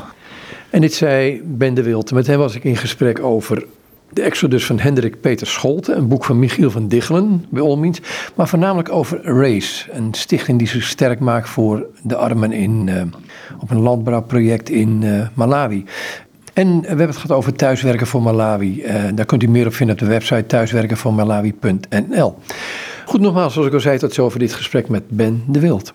S1: En dit zei Ben de Wild. Met hem was ik in gesprek over de Exodus van Hendrik Peter Scholte, een boek van Michiel van Dichelen, bij Olmient. Maar voornamelijk over RACE, een stichting die zich sterk maakt voor de armen in, uh, op een landbouwproject in uh, Malawi. En we hebben het gehad over thuiswerken voor Malawi. Uh, daar kunt u meer op vinden op de website thuiswerkenvoormalawi.nl. Goed, nogmaals, zoals ik al zei, tot zover dit gesprek met Ben de Wild.